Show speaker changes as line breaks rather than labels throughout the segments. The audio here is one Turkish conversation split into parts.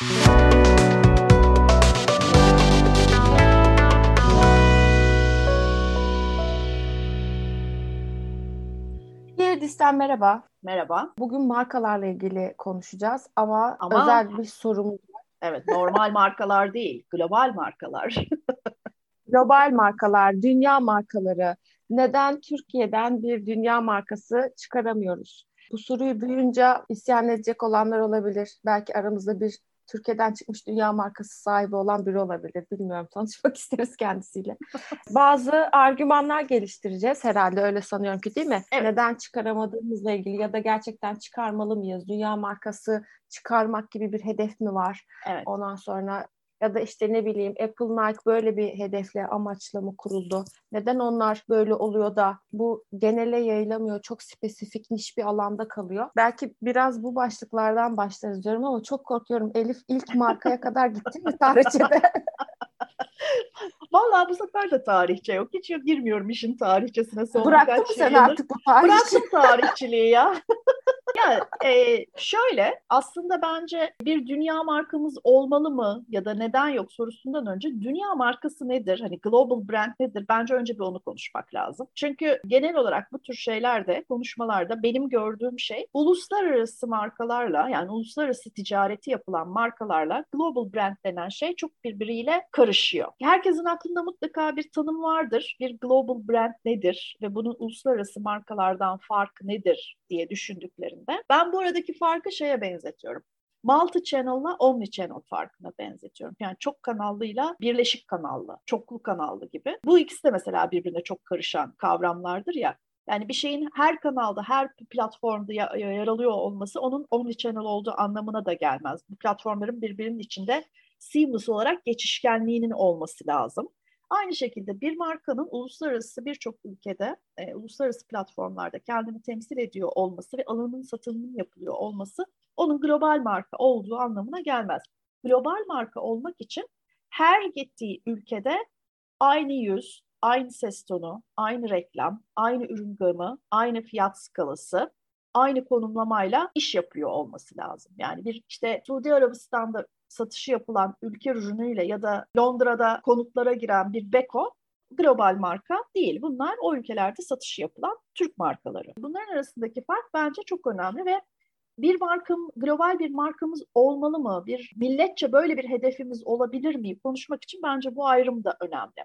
Yeridis'ten merhaba.
Merhaba.
Bugün markalarla ilgili konuşacağız ama, ama özel bir sorumuz var.
Evet, normal markalar değil, global markalar.
global markalar, dünya markaları. Neden Türkiye'den bir dünya markası çıkaramıyoruz? Bu soruyu duyunca isyan edecek olanlar olabilir. Belki aramızda bir Türkiye'den çıkmış dünya markası sahibi olan biri olabilir. Bilmiyorum tanışmak isteriz kendisiyle. Bazı argümanlar geliştireceğiz herhalde öyle sanıyorum ki değil mi? Evet. Neden çıkaramadığımızla ilgili ya da gerçekten çıkarmalı mıyız? Dünya markası çıkarmak gibi bir hedef mi var? Evet. Ondan sonra ya da işte ne bileyim Apple Nike böyle bir hedefle amaçla mı kuruldu? Neden onlar böyle oluyor da bu genele yayılamıyor? Çok spesifik niş bir alanda kalıyor. Belki biraz bu başlıklardan başlarız diyorum ama çok korkuyorum. Elif ilk markaya kadar gitti mi tarihçede?
Vallahi bu sefer de tarihçe yok. Hiç girmiyorum işin tarihçesine.
Son Bıraktın mı sen artık bu tarihçi?
Bıraktım tarihçiliği ya. ya e, şöyle aslında bence bir dünya markamız olmalı mı ya da neden yok sorusundan önce dünya markası nedir? Hani global brand nedir? Bence önce bir onu konuşmak lazım. Çünkü genel olarak bu tür şeylerde konuşmalarda benim gördüğüm şey uluslararası markalarla yani uluslararası ticareti yapılan markalarla global brand denen şey çok birbiriyle karışıyor. Herkesin aklında mutlaka bir tanım vardır. Bir global brand nedir ve bunun uluslararası markalardan farkı nedir diye düşündüklerinde. Ben bu aradaki farkı şeye benzetiyorum multi channel'la omni channel farkına benzetiyorum. Yani çok kanallıyla birleşik kanallı, çoklu kanallı gibi. Bu ikisi de mesela birbirine çok karışan kavramlardır ya. Yani bir şeyin her kanalda, her platformda yer alıyor olması onun omni channel olduğu anlamına da gelmez. Bu platformların birbirinin içinde seamless olarak geçişkenliğinin olması lazım. Aynı şekilde bir markanın uluslararası birçok ülkede, e, uluslararası platformlarda kendini temsil ediyor olması ve alanın satılımının yapılıyor olması onun global marka olduğu anlamına gelmez. Global marka olmak için her gittiği ülkede aynı yüz, aynı ses tonu, aynı reklam, aynı ürün gamı, aynı fiyat skalası, aynı konumlamayla iş yapıyor olması lazım. Yani bir işte Suudi Arabistan'da satışı yapılan ülke ürünüyle ya da Londra'da konutlara giren bir Beko global marka değil. Bunlar o ülkelerde satışı yapılan Türk markaları. Bunların arasındaki fark bence çok önemli ve bir markam, global bir markamız olmalı mı? Bir milletçe böyle bir hedefimiz olabilir mi? Konuşmak için bence bu ayrım da önemli.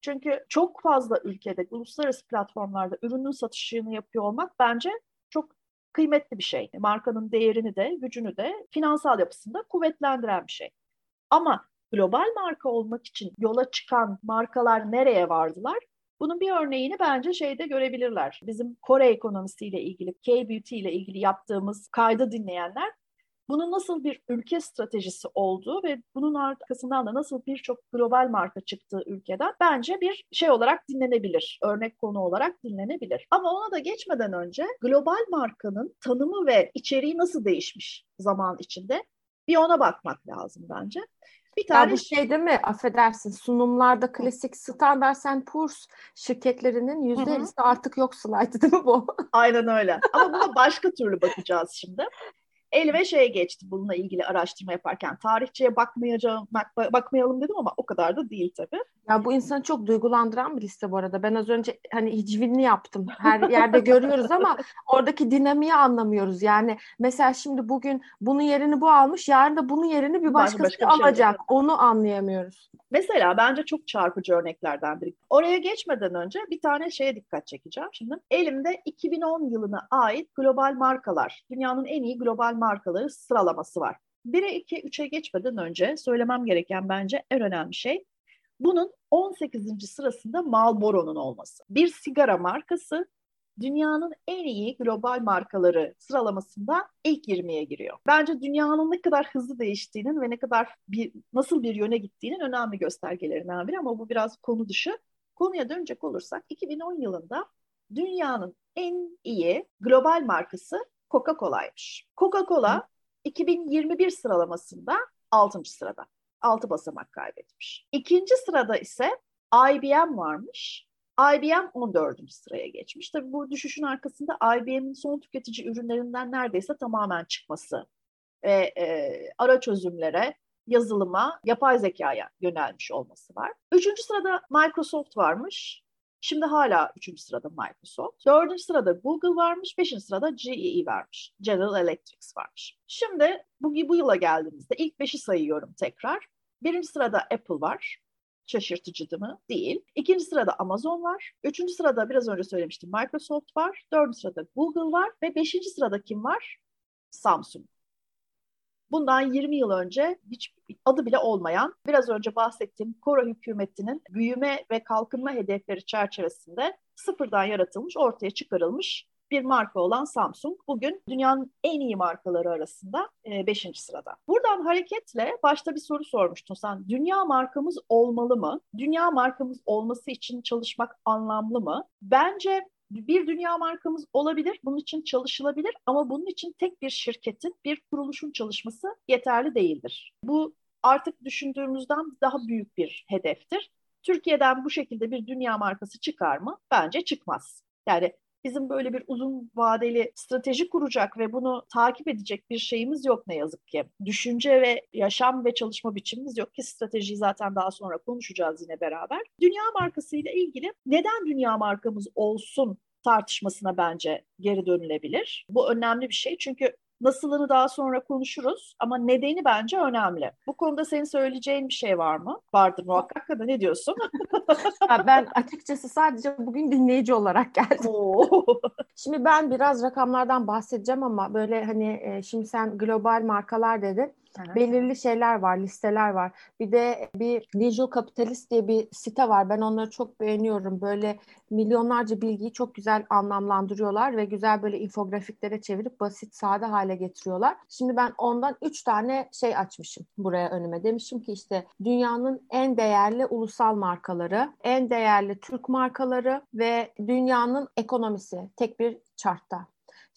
Çünkü çok fazla ülkede, uluslararası platformlarda ürünün satışını yapıyor olmak bence kıymetli bir şey. Markanın değerini de, gücünü de, finansal yapısını da kuvvetlendiren bir şey. Ama global marka olmak için yola çıkan markalar nereye vardılar? Bunun bir örneğini bence şeyde görebilirler. Bizim Kore ekonomisiyle ilgili, K-Beauty ile ilgili yaptığımız kaydı dinleyenler bunun nasıl bir ülke stratejisi olduğu ve bunun arkasından da nasıl birçok global marka çıktığı ülkeden bence bir şey olarak dinlenebilir. Örnek konu olarak dinlenebilir. Ama ona da geçmeden önce global markanın tanımı ve içeriği nasıl değişmiş zaman içinde bir ona bakmak lazım bence.
Bir tane ya bu şey değil mi? Affedersin. Sunumlarda klasik Standard Poor's şirketlerinin yüzde 50'si artık yok slaytı değil mi bu?
Aynen öyle. Ama buna başka türlü bakacağız şimdi elime şey geçti bununla ilgili araştırma yaparken. Tarihçiye bakmayacağım, bak, bakmayalım dedim ama o kadar da değil tabii.
Ya bu insanı çok duygulandıran bir liste bu arada. Ben az önce hani hicvinli yaptım. Her yerde görüyoruz ama oradaki dinamiği anlamıyoruz. Yani mesela şimdi bugün bunun yerini bu almış, yarın da bunun yerini bir başkası başka bir şey alacak. Şey Onu anlayamıyoruz.
Mesela bence çok çarpıcı örneklerden biri. Oraya geçmeden önce bir tane şeye dikkat çekeceğim. Şimdi elimde 2010 yılına ait global markalar, dünyanın en iyi global markaları sıralaması var. 1'e 2, 3'e geçmeden önce söylemem gereken bence en önemli şey bunun 18. sırasında Marlboro'nun olması. Bir sigara markası dünyanın en iyi global markaları sıralamasında ilk 20'ye giriyor. Bence dünyanın ne kadar hızlı değiştiğinin ve ne kadar bir, nasıl bir yöne gittiğinin önemli göstergelerinden biri ama bu biraz konu dışı. Konuya dönecek olursak 2010 yılında dünyanın en iyi global markası Coca-Cola'ymış. Coca-Cola 2021 sıralamasında 6. sırada. 6 basamak kaybetmiş. İkinci sırada ise IBM varmış. IBM 14. sıraya geçmiş. Tabii bu düşüşün arkasında IBM'in son tüketici ürünlerinden neredeyse tamamen çıkması ve e, ara çözümlere, yazılıma, yapay zekaya yönelmiş olması var. Üçüncü sırada Microsoft varmış. Şimdi hala üçüncü sırada Microsoft. Dördüncü sırada Google varmış. Beşinci sırada GE varmış. General Electric varmış. Şimdi bu, bu yıla geldiğimizde ilk beşi sayıyorum tekrar. Birinci sırada Apple var. Şaşırtıcı mı? Değil. İkinci sırada Amazon var. Üçüncü sırada biraz önce söylemiştim Microsoft var. Dördüncü sırada Google var. Ve beşinci sırada kim var? Samsung. Bundan 20 yıl önce hiç adı bile olmayan, biraz önce bahsettiğim Kora hükümetinin büyüme ve kalkınma hedefleri çerçevesinde sıfırdan yaratılmış, ortaya çıkarılmış bir marka olan Samsung bugün dünyanın en iyi markaları arasında 5. E, sırada. Buradan hareketle başta bir soru sormuştun sen. Dünya markamız olmalı mı? Dünya markamız olması için çalışmak anlamlı mı? Bence bir dünya markamız olabilir, bunun için çalışılabilir ama bunun için tek bir şirketin, bir kuruluşun çalışması yeterli değildir. Bu artık düşündüğümüzden daha büyük bir hedeftir. Türkiye'den bu şekilde bir dünya markası çıkar mı? Bence çıkmaz. Yani bizim böyle bir uzun vadeli strateji kuracak ve bunu takip edecek bir şeyimiz yok ne yazık ki. Düşünce ve yaşam ve çalışma biçimimiz yok ki stratejiyi zaten daha sonra konuşacağız yine beraber. Dünya markasıyla ilgili neden dünya markamız olsun tartışmasına bence geri dönülebilir. Bu önemli bir şey çünkü Nasılını daha sonra konuşuruz ama nedeni bence önemli. Bu konuda senin söyleyeceğin bir şey var mı? Vardır muhakkak da ne diyorsun?
ben açıkçası sadece bugün dinleyici olarak geldim. şimdi ben biraz rakamlardan bahsedeceğim ama böyle hani e, şimdi sen global markalar dedin. Evet. Belirli şeyler var, listeler var. Bir de bir Digital Capitalist diye bir site var. Ben onları çok beğeniyorum. Böyle milyonlarca bilgiyi çok güzel anlamlandırıyorlar ve güzel böyle infografiklere çevirip basit, sade hale getiriyorlar. Şimdi ben ondan üç tane şey açmışım buraya önüme. Demişim ki işte dünyanın en değerli ulusal markaları, en değerli Türk markaları ve dünyanın ekonomisi tek bir chartta.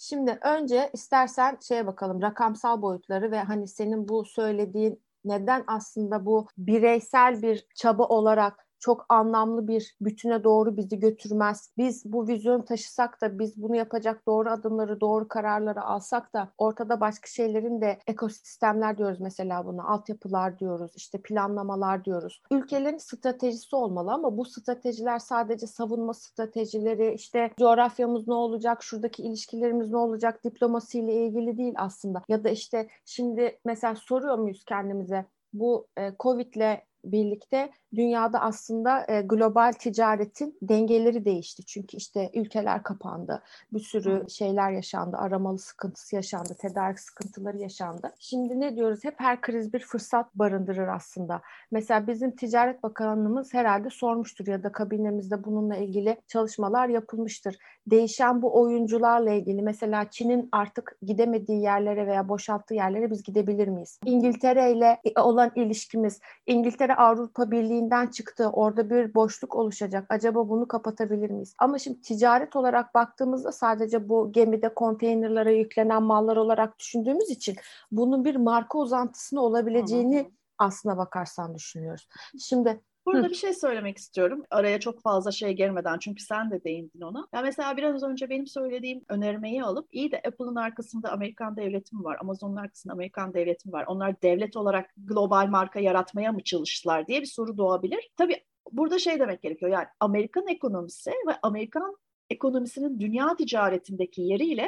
Şimdi önce istersen şeye bakalım rakamsal boyutları ve hani senin bu söylediğin neden aslında bu bireysel bir çaba olarak çok anlamlı bir bütüne doğru bizi götürmez. Biz bu vizyon taşısak da biz bunu yapacak doğru adımları, doğru kararları alsak da ortada başka şeylerin de ekosistemler diyoruz mesela buna, altyapılar diyoruz, işte planlamalar diyoruz. Ülkelerin stratejisi olmalı ama bu stratejiler sadece savunma stratejileri, işte coğrafyamız ne olacak, şuradaki ilişkilerimiz ne olacak, diplomasiyle ilgili değil aslında. Ya da işte şimdi mesela soruyor muyuz kendimize bu e, Covid'le birlikte dünyada aslında e, global ticaretin dengeleri değişti. Çünkü işte ülkeler kapandı. Bir sürü şeyler yaşandı. Aramalı sıkıntısı yaşandı. Tedarik sıkıntıları yaşandı. Şimdi ne diyoruz? Hep her kriz bir fırsat barındırır aslında. Mesela bizim Ticaret Bakanlığımız herhalde sormuştur ya da kabinemizde bununla ilgili çalışmalar yapılmıştır. Değişen bu oyuncularla ilgili mesela Çin'in artık gidemediği yerlere veya boşalttığı yerlere biz gidebilir miyiz? İngiltere ile olan ilişkimiz, İngiltere Avrupa Birliği birliğinden çıktı. Orada bir boşluk oluşacak. Acaba bunu kapatabilir miyiz? Ama şimdi ticaret olarak baktığımızda sadece bu gemide konteynerlara yüklenen mallar olarak düşündüğümüz için bunun bir marka uzantısını olabileceğini aslına bakarsan düşünüyoruz. Şimdi
Burada Hı. bir şey söylemek istiyorum. Araya çok fazla şey girmeden çünkü sen de değindin ona. Ya mesela biraz önce benim söylediğim önermeyi alıp iyi de Apple'ın arkasında Amerikan devleti mi var? Amazon'un arkasında Amerikan devleti mi var? Onlar devlet olarak global marka yaratmaya mı çalıştılar diye bir soru doğabilir. Tabii burada şey demek gerekiyor. Yani Amerikan ekonomisi ve Amerikan ekonomisinin dünya ticaretindeki yeriyle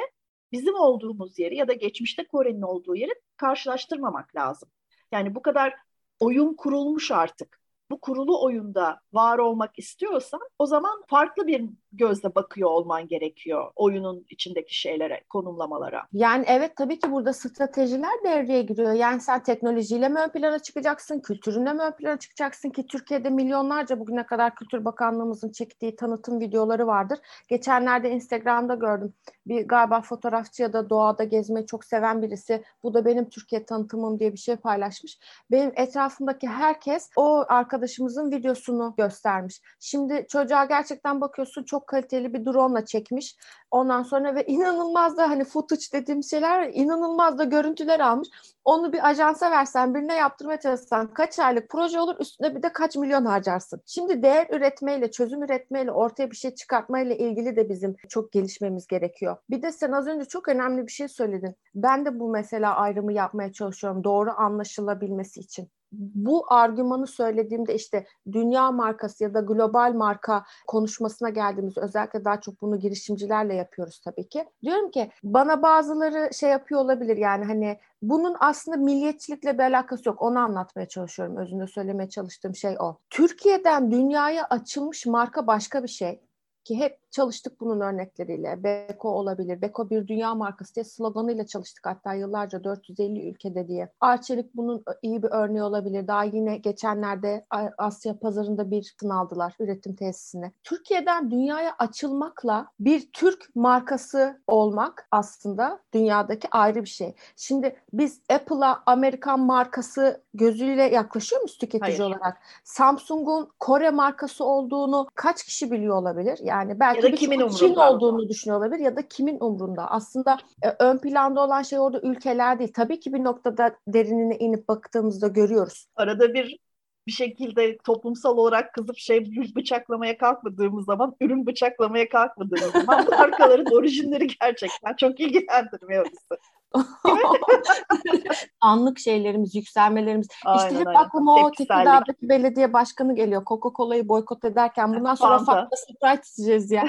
bizim olduğumuz yeri ya da geçmişte Kore'nin olduğu yeri karşılaştırmamak lazım. Yani bu kadar oyun kurulmuş artık bu kurulu oyunda var olmak istiyorsan o zaman farklı bir gözle bakıyor olman gerekiyor oyunun içindeki şeylere, konumlamalara.
Yani evet tabii ki burada stratejiler devreye giriyor. Yani sen teknolojiyle mi ön plana çıkacaksın, kültürünle mi ön plana çıkacaksın ki Türkiye'de milyonlarca bugüne kadar Kültür Bakanlığımızın çektiği tanıtım videoları vardır. Geçenlerde Instagram'da gördüm. Bir galiba fotoğrafçı ya da doğada gezmeyi çok seven birisi bu da benim Türkiye tanıtımım diye bir şey paylaşmış. Benim etrafımdaki herkes o arkadaşımızın videosunu göstermiş. Şimdi çocuğa gerçekten bakıyorsun çok çok kaliteli bir drone ile çekmiş. Ondan sonra ve inanılmaz da hani footage dediğim şeyler inanılmaz da görüntüler almış. Onu bir ajansa versen, birine yaptırmaya çalışsan kaç aylık proje olur üstüne bir de kaç milyon harcarsın. Şimdi değer üretmeyle, çözüm üretmeyle ortaya bir şey çıkartmayla ilgili de bizim çok gelişmemiz gerekiyor. Bir de sen az önce çok önemli bir şey söyledin. Ben de bu mesela ayrımı yapmaya çalışıyorum doğru anlaşılabilmesi için bu argümanı söylediğimde işte dünya markası ya da global marka konuşmasına geldiğimiz özellikle daha çok bunu girişimcilerle yapıyoruz tabii ki. Diyorum ki bana bazıları şey yapıyor olabilir yani hani bunun aslında milliyetçilikle bir alakası yok. Onu anlatmaya çalışıyorum. Özünde söylemeye çalıştığım şey o. Türkiye'den dünyaya açılmış marka başka bir şey ki hep çalıştık bunun örnekleriyle. Beko olabilir. Beko bir dünya markası diye sloganıyla çalıştık hatta yıllarca 450 ülkede diye. Arçelik bunun iyi bir örneği olabilir. Daha yine geçenlerde Asya pazarında bir tın aldılar üretim tesisine. Türkiye'den dünyaya açılmakla bir Türk markası olmak aslında dünyadaki ayrı bir şey. Şimdi biz Apple'a Amerikan markası gözüyle yaklaşıyor muyuz tüketici Hayır. olarak? Samsung'un Kore markası olduğunu kaç kişi biliyor olabilir? Yani belki ya da kimin umrunda? Çin olduğunu düşünüyor olabilir ya da kimin umrunda? Aslında e, ön planda olan şey orada ülkeler değil. Tabii ki bir noktada derinine inip baktığımızda görüyoruz.
Arada bir bir şekilde toplumsal olarak kızıp şey bıçaklamaya kalkmadığımız zaman, ürün bıçaklamaya kalkmadığımız zaman markaların orijinleri gerçekten çok ilgilendirmiyor bizi.
Anlık şeylerimiz, yükselmelerimiz. Aynen, işte hep aynen. aklıma o Tekirdağ'daki belediye başkanı geliyor. Coca-Cola'yı boykot ederken bundan sonra Fanta Sprite içeceğiz ya.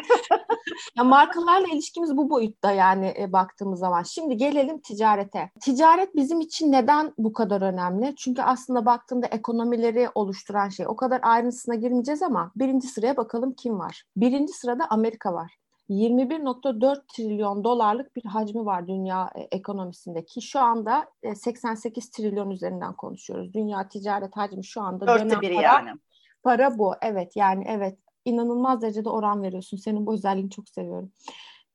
ya. Markalarla ilişkimiz bu boyutta yani e, baktığımız zaman. Şimdi gelelim ticarete. Ticaret bizim için neden bu kadar önemli? Çünkü aslında baktığında ekonomileri oluşturan şey. O kadar ayrıntısına girmeyeceğiz ama birinci sıraya bakalım kim var? Birinci sırada Amerika var. 21.4 trilyon dolarlık bir hacmi var dünya e, ekonomisinde ki şu anda 88 e, trilyon üzerinden konuşuyoruz. Dünya ticaret hacmi şu anda
dönem biri para, yani.
Para bu. Evet yani evet inanılmaz derecede oran veriyorsun. Senin bu özelliğini çok seviyorum.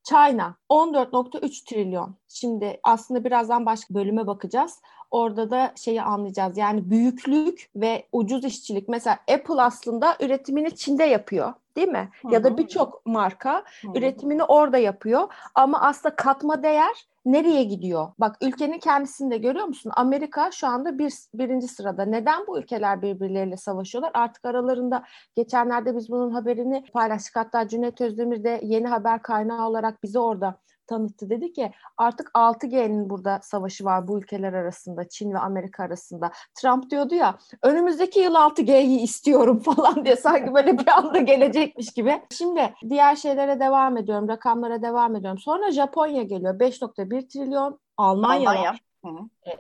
China 14.3 trilyon. Şimdi aslında birazdan başka bölüme bakacağız. Orada da şeyi anlayacağız. Yani büyüklük ve ucuz işçilik. Mesela Apple aslında üretimini Çin'de yapıyor değil mi? Hı-hı. Ya da birçok marka Hı-hı. üretimini orada yapıyor. Ama aslında katma değer nereye gidiyor? Bak ülkenin kendisini de görüyor musun? Amerika şu anda bir, birinci sırada. Neden bu ülkeler birbirleriyle savaşıyorlar? Artık aralarında geçenlerde biz bunun haberini paylaştık. Hatta Cüneyt Özdemir de yeni haber kaynağı olarak bizi orada tanıttı. Dedi ki artık 6G'nin burada savaşı var bu ülkeler arasında, Çin ve Amerika arasında. Trump diyordu ya önümüzdeki yıl 6G'yi istiyorum falan diye sanki böyle bir anda gelecekmiş gibi. Şimdi diğer şeylere devam ediyorum, rakamlara devam ediyorum. Sonra Japonya geliyor 5.1 trilyon, Almanya, Almanya. Hı hı.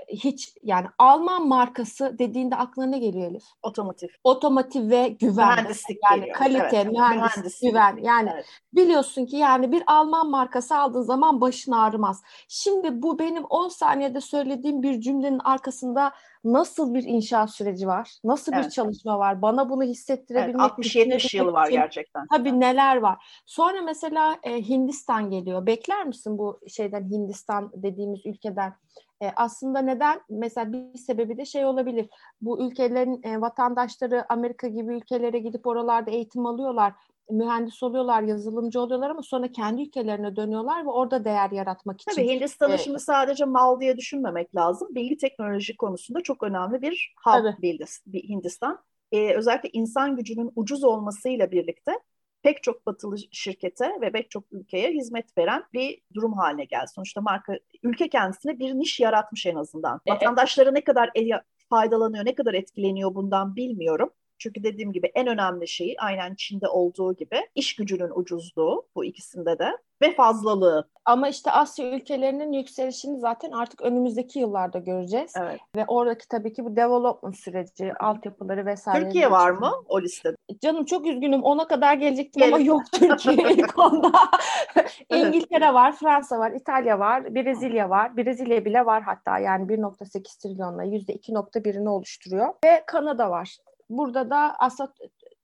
Hiç yani Alman markası dediğinde aklına ne geliyor Elif?
Otomotiv.
Otomotiv ve güven. Mühendislik yani geliyor. kalite, evet. mühendislik, mühendislik, güven. Yani evet. biliyorsun ki yani bir Alman markası aldığın zaman başın ağrımaz. Şimdi bu benim 10 saniyede söylediğim bir cümlenin arkasında nasıl bir inşaat süreci var? Nasıl evet. bir çalışma var? Bana bunu hissettirebilmek
evet, 60-70 yıl var gerçekten.
Tabii neler var. Sonra mesela e, Hindistan geliyor. Bekler misin bu şeyden Hindistan dediğimiz ülkeden? E, aslında neden? Mesela bir sebebi de şey olabilir. Bu ülkelerin e, vatandaşları Amerika gibi ülkelere gidip oralarda eğitim alıyorlar mühendis oluyorlar, yazılımcı oluyorlar ama sonra kendi ülkelerine dönüyorlar ve orada değer yaratmak için.
Tabii Hindistan'ı ee, şimdi sadece mal diye düşünmemek lazım. Bilgi teknoloji konusunda çok önemli bir hub bir Hindistan. Ee, özellikle insan gücünün ucuz olmasıyla birlikte pek çok batılı şirkete ve pek çok ülkeye hizmet veren bir durum haline geldi. Sonuçta marka ülke kendisine bir niş yaratmış en azından. Evet. Vatandaşları ne kadar faydalanıyor, ne kadar etkileniyor bundan bilmiyorum. Çünkü dediğim gibi en önemli şey aynen Çin'de olduğu gibi iş gücünün ucuzluğu bu ikisinde de ve fazlalığı.
Ama işte Asya ülkelerinin yükselişini zaten artık önümüzdeki yıllarda göreceğiz. Evet. Ve oradaki tabii ki bu development süreci, altyapıları vesaire.
Türkiye var mı o listede?
Canım çok üzgünüm ona kadar gelecektim Gelin. ama yok Türkiye ilk onda. İngiltere var, Fransa var, İtalya var, Brezilya var. Brezilya bile var hatta yani 1.8 trilyonla %2.1'ini oluşturuyor. Ve Kanada var. Burada da aslında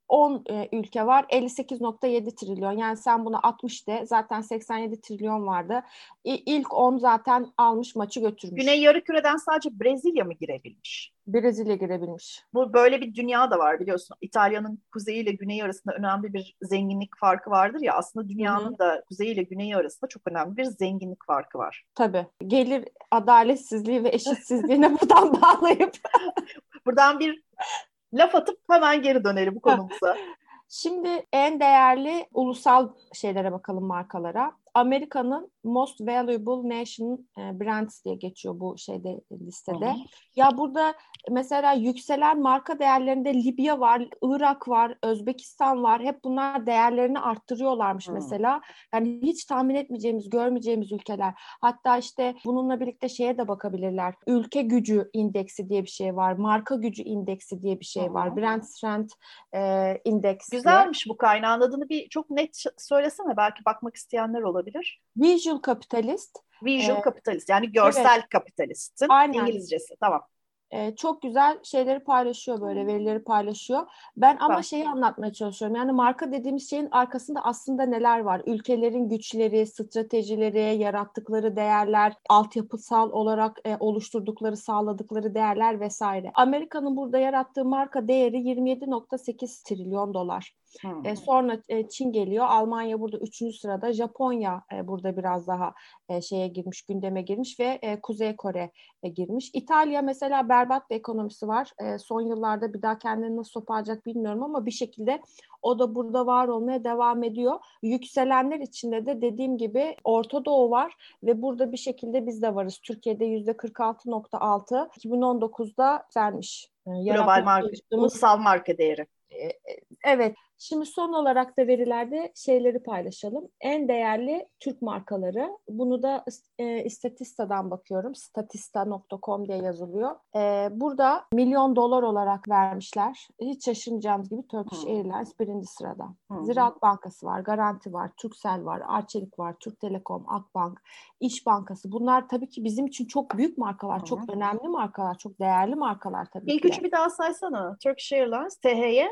10 e, ülke var 58.7 trilyon yani sen bunu 60 de zaten 87 trilyon vardı. İ, ilk 10 zaten almış maçı götürmüş.
Güney Yarıküre'den sadece Brezilya mı girebilmiş?
Brezilya girebilmiş.
Bu böyle bir dünya da var biliyorsun. İtalya'nın kuzeyi ile güneyi arasında önemli bir zenginlik farkı vardır ya. Aslında dünyanın Hı-hı. da kuzeyi ile güneyi arasında çok önemli bir zenginlik farkı var.
Tabii. Gelir adaletsizliği ve eşitsizliğine buradan bağlayıp
buradan bir laf atıp hemen geri dönelim bu konumuza.
Şimdi en değerli ulusal şeylere bakalım markalara. Amerika'nın Most Valuable Nation e, Brands diye geçiyor bu şeyde listede. Hı. Ya burada mesela yükselen marka değerlerinde Libya var, Irak var, Özbekistan var. Hep bunlar değerlerini arttırıyorlarmış Hı. mesela. Yani hiç tahmin etmeyeceğimiz, görmeyeceğimiz ülkeler. Hatta işte bununla birlikte şeye de bakabilirler. Ülke gücü indeksi diye bir şey var. Marka gücü indeksi diye bir şey Hı. var. Brand Strength e, indeksi.
Güzelmiş bu kaynağın adını bir çok net söylesene. Belki bakmak isteyenler olabilir.
Visual Capitalist.
Visual ee, Capitalist yani görsel evet. kapitalistin Aynen. İngilizcesi. Tamam.
Ee, çok güzel şeyleri paylaşıyor böyle verileri paylaşıyor. Ben ama Bak. şeyi anlatmaya çalışıyorum. Yani marka dediğimiz şeyin arkasında aslında neler var? Ülkelerin güçleri, stratejileri, yarattıkları değerler, altyapısal olarak e, oluşturdukları, sağladıkları değerler vesaire. Amerika'nın burada yarattığı marka değeri 27.8 trilyon dolar. Hmm. E, sonra e, Çin geliyor. Almanya burada üçüncü sırada. Japonya e, burada biraz daha e, şeye girmiş, gündeme girmiş ve e, Kuzey Kore e, girmiş. İtalya mesela berbat bir ekonomisi var. E, son yıllarda bir daha kendini nasıl toparlayacak bilmiyorum ama bir şekilde o da burada var olmaya devam ediyor. Yükselenler içinde de dediğim gibi Orta Doğu var ve burada bir şekilde biz de varız. Türkiye'de yüzde 46.6 2019'da sermiş.
E, Global marka, ulusal marka değeri.
E, evet. Şimdi son olarak da verilerde şeyleri paylaşalım. En değerli Türk markaları. Bunu da e, Statista'dan bakıyorum. Statista.com diye yazılıyor. E, burada milyon dolar olarak vermişler. Hiç şaşırmayacağımız gibi Turkish. Airlines birinci sırada. Hmm. Ziraat Bankası var, Garanti var, Turkcell var, Arçelik var, Türk Telekom, Akbank, İş Bankası. Bunlar tabii ki bizim için çok büyük markalar, hmm. çok önemli markalar, çok değerli markalar tabii
İlk ki. İlk üçü bir daha saysana. Turkish Airlines, THY,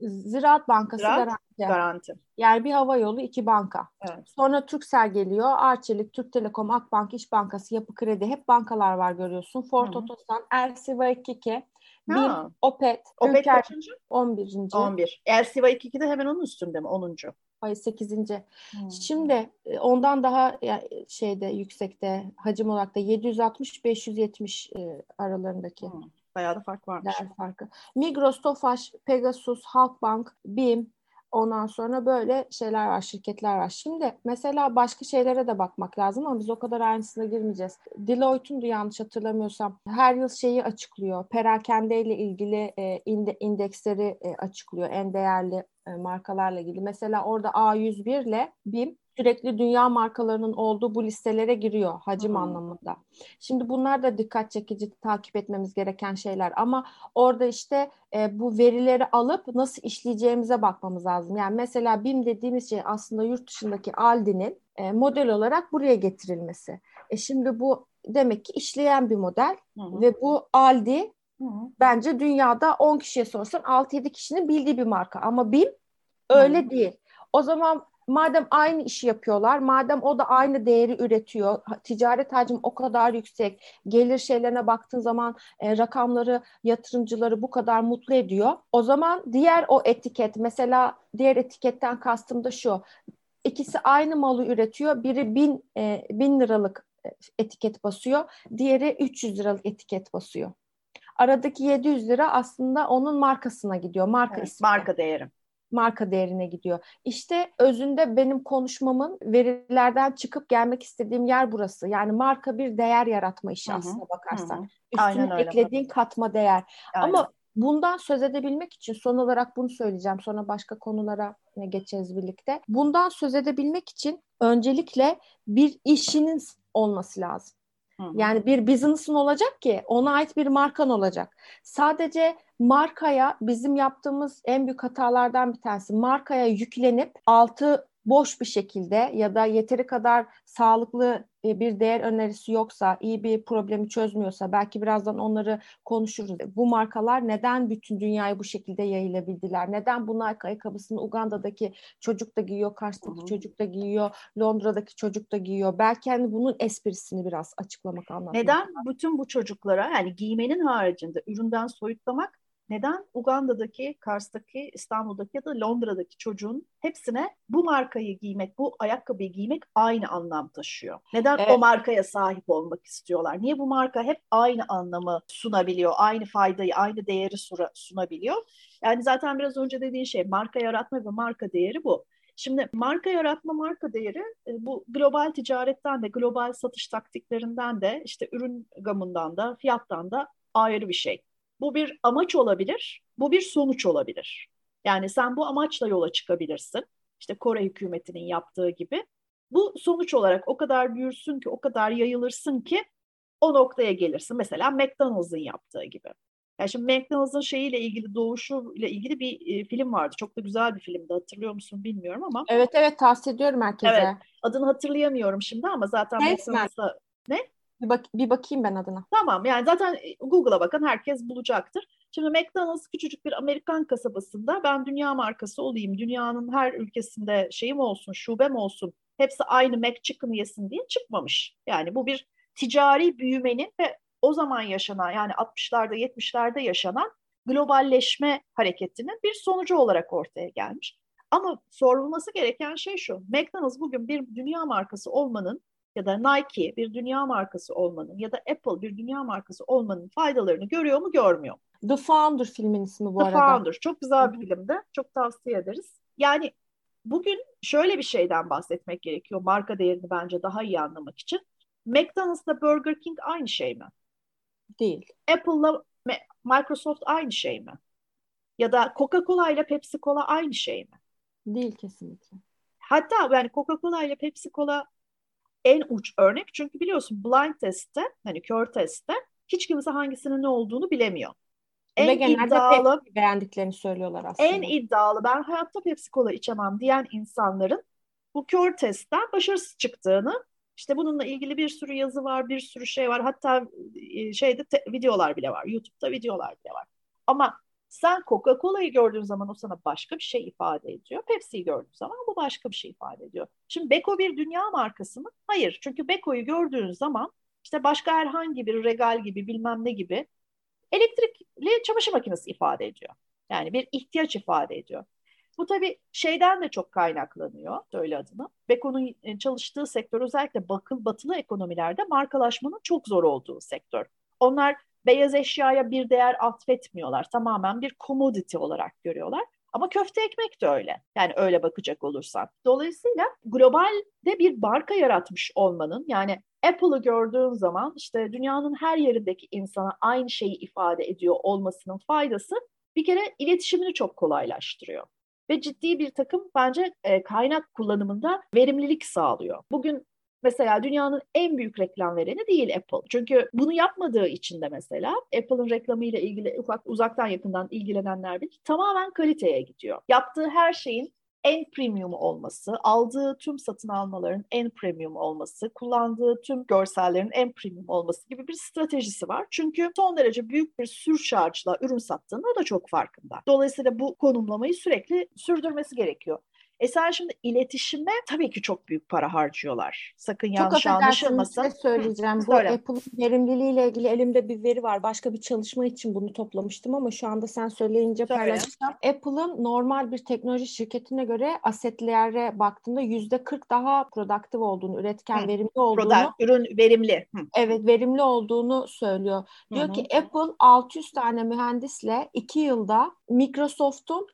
Ziraat Bankası
Ziraat, garanti. garanti.
Yani bir hava yolu, iki banka. Evet. Sonra Türksel geliyor, Arçelik, Türk Telekom, Akbank, İş Bankası, Yapı Kredi hep bankalar var görüyorsun. Ford Otosan, Elsiva 22, BİM, Opet,
Opet Ülker, kaçıncı?
11.
11. Elsiva 22 de hemen onun üstünde mi? 10.
Hayır 8. Hmm. Şimdi e, ondan daha şeyde yüksekte hacim olarak da 760-570 e, aralarındaki. Hmm.
Bayağı da fark varmış.
Değer farkı. Migros, Tofaş, Pegasus, Halkbank, BİM, Ondan sonra böyle şeyler var, şirketler var. Şimdi mesela başka şeylere de bakmak lazım ama biz o kadar ayrıntısına girmeyeceğiz. Deloitte'un da yanlış hatırlamıyorsam her yıl şeyi açıklıyor. Perakende ile ilgili e, inde, indeksleri e, açıklıyor. En değerli e, markalarla ilgili. Mesela orada A101 ile BİM sürekli dünya markalarının olduğu bu listelere giriyor hacim hmm. anlamında. Şimdi bunlar da dikkat çekici takip etmemiz gereken şeyler ama orada işte e, bu verileri alıp nasıl işleyeceğimize bakmamız lazım. Yani mesela BİM dediğimiz şey aslında yurt dışındaki Aldi'nin e, model olarak buraya getirilmesi. E şimdi bu demek ki işleyen bir model hmm. ve bu Aldi bence dünyada 10 kişiye sorsan 6-7 kişinin bildiği bir marka ama BİM öyle hmm. değil. O zaman madem aynı işi yapıyorlar, madem o da aynı değeri üretiyor, ticaret hacmi o kadar yüksek, gelir şeylerine baktığın zaman e, rakamları yatırımcıları bu kadar mutlu ediyor. O zaman diğer o etiket, mesela diğer etiketten kastım da şu, ikisi aynı malı üretiyor, biri bin, e, bin liralık e, etiket basıyor, diğeri 300 liralık etiket basıyor. Aradaki 700 lira aslında onun markasına gidiyor, marka evet, ismi.
Marka değeri
marka değerine gidiyor. İşte özünde benim konuşmamın verilerden çıkıp gelmek istediğim yer burası. Yani marka bir değer yaratma işi Hı-hı. aslına bakarsan. Hı-hı. Üstüne Aynen eklediğin katma değer. Aynen. Ama bundan söz edebilmek için son olarak bunu söyleyeceğim. Sonra başka konulara geçeceğiz birlikte. Bundan söz edebilmek için öncelikle bir işinin olması lazım. Yani bir business'ın olacak ki ona ait bir markan olacak. Sadece markaya bizim yaptığımız en büyük hatalardan bir tanesi markaya yüklenip altı boş bir şekilde ya da yeteri kadar sağlıklı e, bir değer önerisi yoksa, iyi bir problemi çözmüyorsa belki birazdan onları konuşuruz. Bu markalar neden bütün dünyayı bu şekilde yayılabildiler? Neden bu Nike ayakkabısını Uganda'daki çocuk da giyiyor, Kars'taki çocuk da giyiyor, Londra'daki çocuk da giyiyor? Belki hani bunun esprisini biraz açıklamak, anlatmak.
Neden bütün bu çocuklara yani giymenin haricinde üründen soyutlamak neden Uganda'daki, Kars'taki, İstanbul'daki ya da Londra'daki çocuğun hepsine bu markayı giymek, bu ayakkabıyı giymek aynı anlam taşıyor? Neden evet. o markaya sahip olmak istiyorlar? Niye bu marka hep aynı anlamı sunabiliyor, aynı faydayı, aynı değeri sunabiliyor? Yani zaten biraz önce dediğin şey marka yaratma ve marka değeri bu. Şimdi marka yaratma, marka değeri e, bu global ticaretten de, global satış taktiklerinden de, işte ürün gamından da, fiyattan da ayrı bir şey. Bu bir amaç olabilir, bu bir sonuç olabilir. Yani sen bu amaçla yola çıkabilirsin. İşte Kore hükümetinin yaptığı gibi. Bu sonuç olarak o kadar büyürsün ki, o kadar yayılırsın ki o noktaya gelirsin. Mesela McDonald's'ın yaptığı gibi. Yani şimdi McDonald's'ın şeyiyle ilgili doğuşu ile ilgili bir e, film vardı. Çok da güzel bir filmdi. Hatırlıyor musun bilmiyorum ama.
Evet evet tavsiye ediyorum herkese. Evet.
Adını hatırlayamıyorum şimdi ama zaten McDonald's'a ne?
Bir, bak bir bakayım ben adına.
Tamam yani zaten Google'a bakın herkes bulacaktır. Şimdi McDonald's küçücük bir Amerikan kasabasında ben dünya markası olayım, dünyanın her ülkesinde şeyim olsun, şubem olsun, hepsi aynı McChicken yesin diye çıkmamış. Yani bu bir ticari büyümenin ve o zaman yaşanan yani 60'larda 70'lerde yaşanan globalleşme hareketinin bir sonucu olarak ortaya gelmiş. Ama sorulması gereken şey şu. McDonald's bugün bir dünya markası olmanın ya da Nike bir dünya markası olmanın ya da Apple bir dünya markası olmanın faydalarını görüyor mu görmüyor mu?
The Founder filmin ismi bu
The
arada.
The Founder çok güzel bir filmdi. Çok tavsiye ederiz. Yani bugün şöyle bir şeyden bahsetmek gerekiyor marka değerini bence daha iyi anlamak için. McDonald's'la Burger King aynı şey mi?
Değil.
Apple'la Microsoft aynı şey mi? Ya da Coca-Cola ile Pepsi Cola aynı şey mi?
Değil kesinlikle.
Hatta yani Coca-Cola ile Pepsi Cola en uç örnek. Çünkü biliyorsun blind testte hani kör testte hiç kimse hangisinin ne olduğunu bilemiyor.
En Ve genelde iddialı, Pepsi beğendiklerini söylüyorlar aslında.
En iddialı ben hayatta Pepsi Cola içemem diyen insanların bu kör testten başarısız çıktığını işte bununla ilgili bir sürü yazı var, bir sürü şey var. Hatta e, şeyde te, videolar bile var. YouTube'da videolar bile var. Ama sen Coca-Cola'yı gördüğün zaman o sana başka bir şey ifade ediyor. Pepsi'yi gördüğün zaman bu başka bir şey ifade ediyor. Şimdi Beko bir dünya markası mı? Hayır. Çünkü Beko'yu gördüğün zaman işte başka herhangi bir regal gibi bilmem ne gibi elektrikli çamaşır makinesi ifade ediyor. Yani bir ihtiyaç ifade ediyor. Bu tabii şeyden de çok kaynaklanıyor, söyle adını. Beko'nun e, çalıştığı sektör özellikle bakıl, batılı ekonomilerde markalaşmanın çok zor olduğu sektör. Onlar beyaz eşyaya bir değer atfetmiyorlar. Tamamen bir commodity olarak görüyorlar. Ama köfte ekmek de öyle. Yani öyle bakacak olursan. Dolayısıyla globalde bir marka yaratmış olmanın yani Apple'ı gördüğün zaman işte dünyanın her yerindeki insana aynı şeyi ifade ediyor olmasının faydası bir kere iletişimini çok kolaylaştırıyor ve ciddi bir takım bence e, kaynak kullanımında verimlilik sağlıyor. Bugün mesela dünyanın en büyük reklam vereni değil Apple. Çünkü bunu yapmadığı için de mesela Apple'ın reklamıyla ilgili ufak uzaktan yakından ilgilenenler bilir tamamen kaliteye gidiyor. Yaptığı her şeyin en premium olması, aldığı tüm satın almaların en premium olması, kullandığı tüm görsellerin en premium olması gibi bir stratejisi var. Çünkü son derece büyük bir surcharge'la ürün sattığında da çok farkında. Dolayısıyla bu konumlamayı sürekli sürdürmesi gerekiyor. E sen şimdi iletişime tabii ki çok büyük para harcıyorlar. Sakın çok yanlış anlaşılmasın. Çok
söyleyeceğim. Bu Apple'ın verimliliğiyle ilgili elimde bir veri var. Başka bir çalışma için bunu toplamıştım ama şu anda sen söyleyince Söyle. paylaşacağım. Apple'ın normal bir teknoloji şirketine göre asetlere baktığında yüzde 40 daha produktif olduğunu, üretken, Hı. verimli olduğunu. Product,
ürün verimli.
Hı. Evet, verimli olduğunu söylüyor. Diyor Hı-hı. ki Apple 600 tane mühendisle 2 yılda Microsoft'un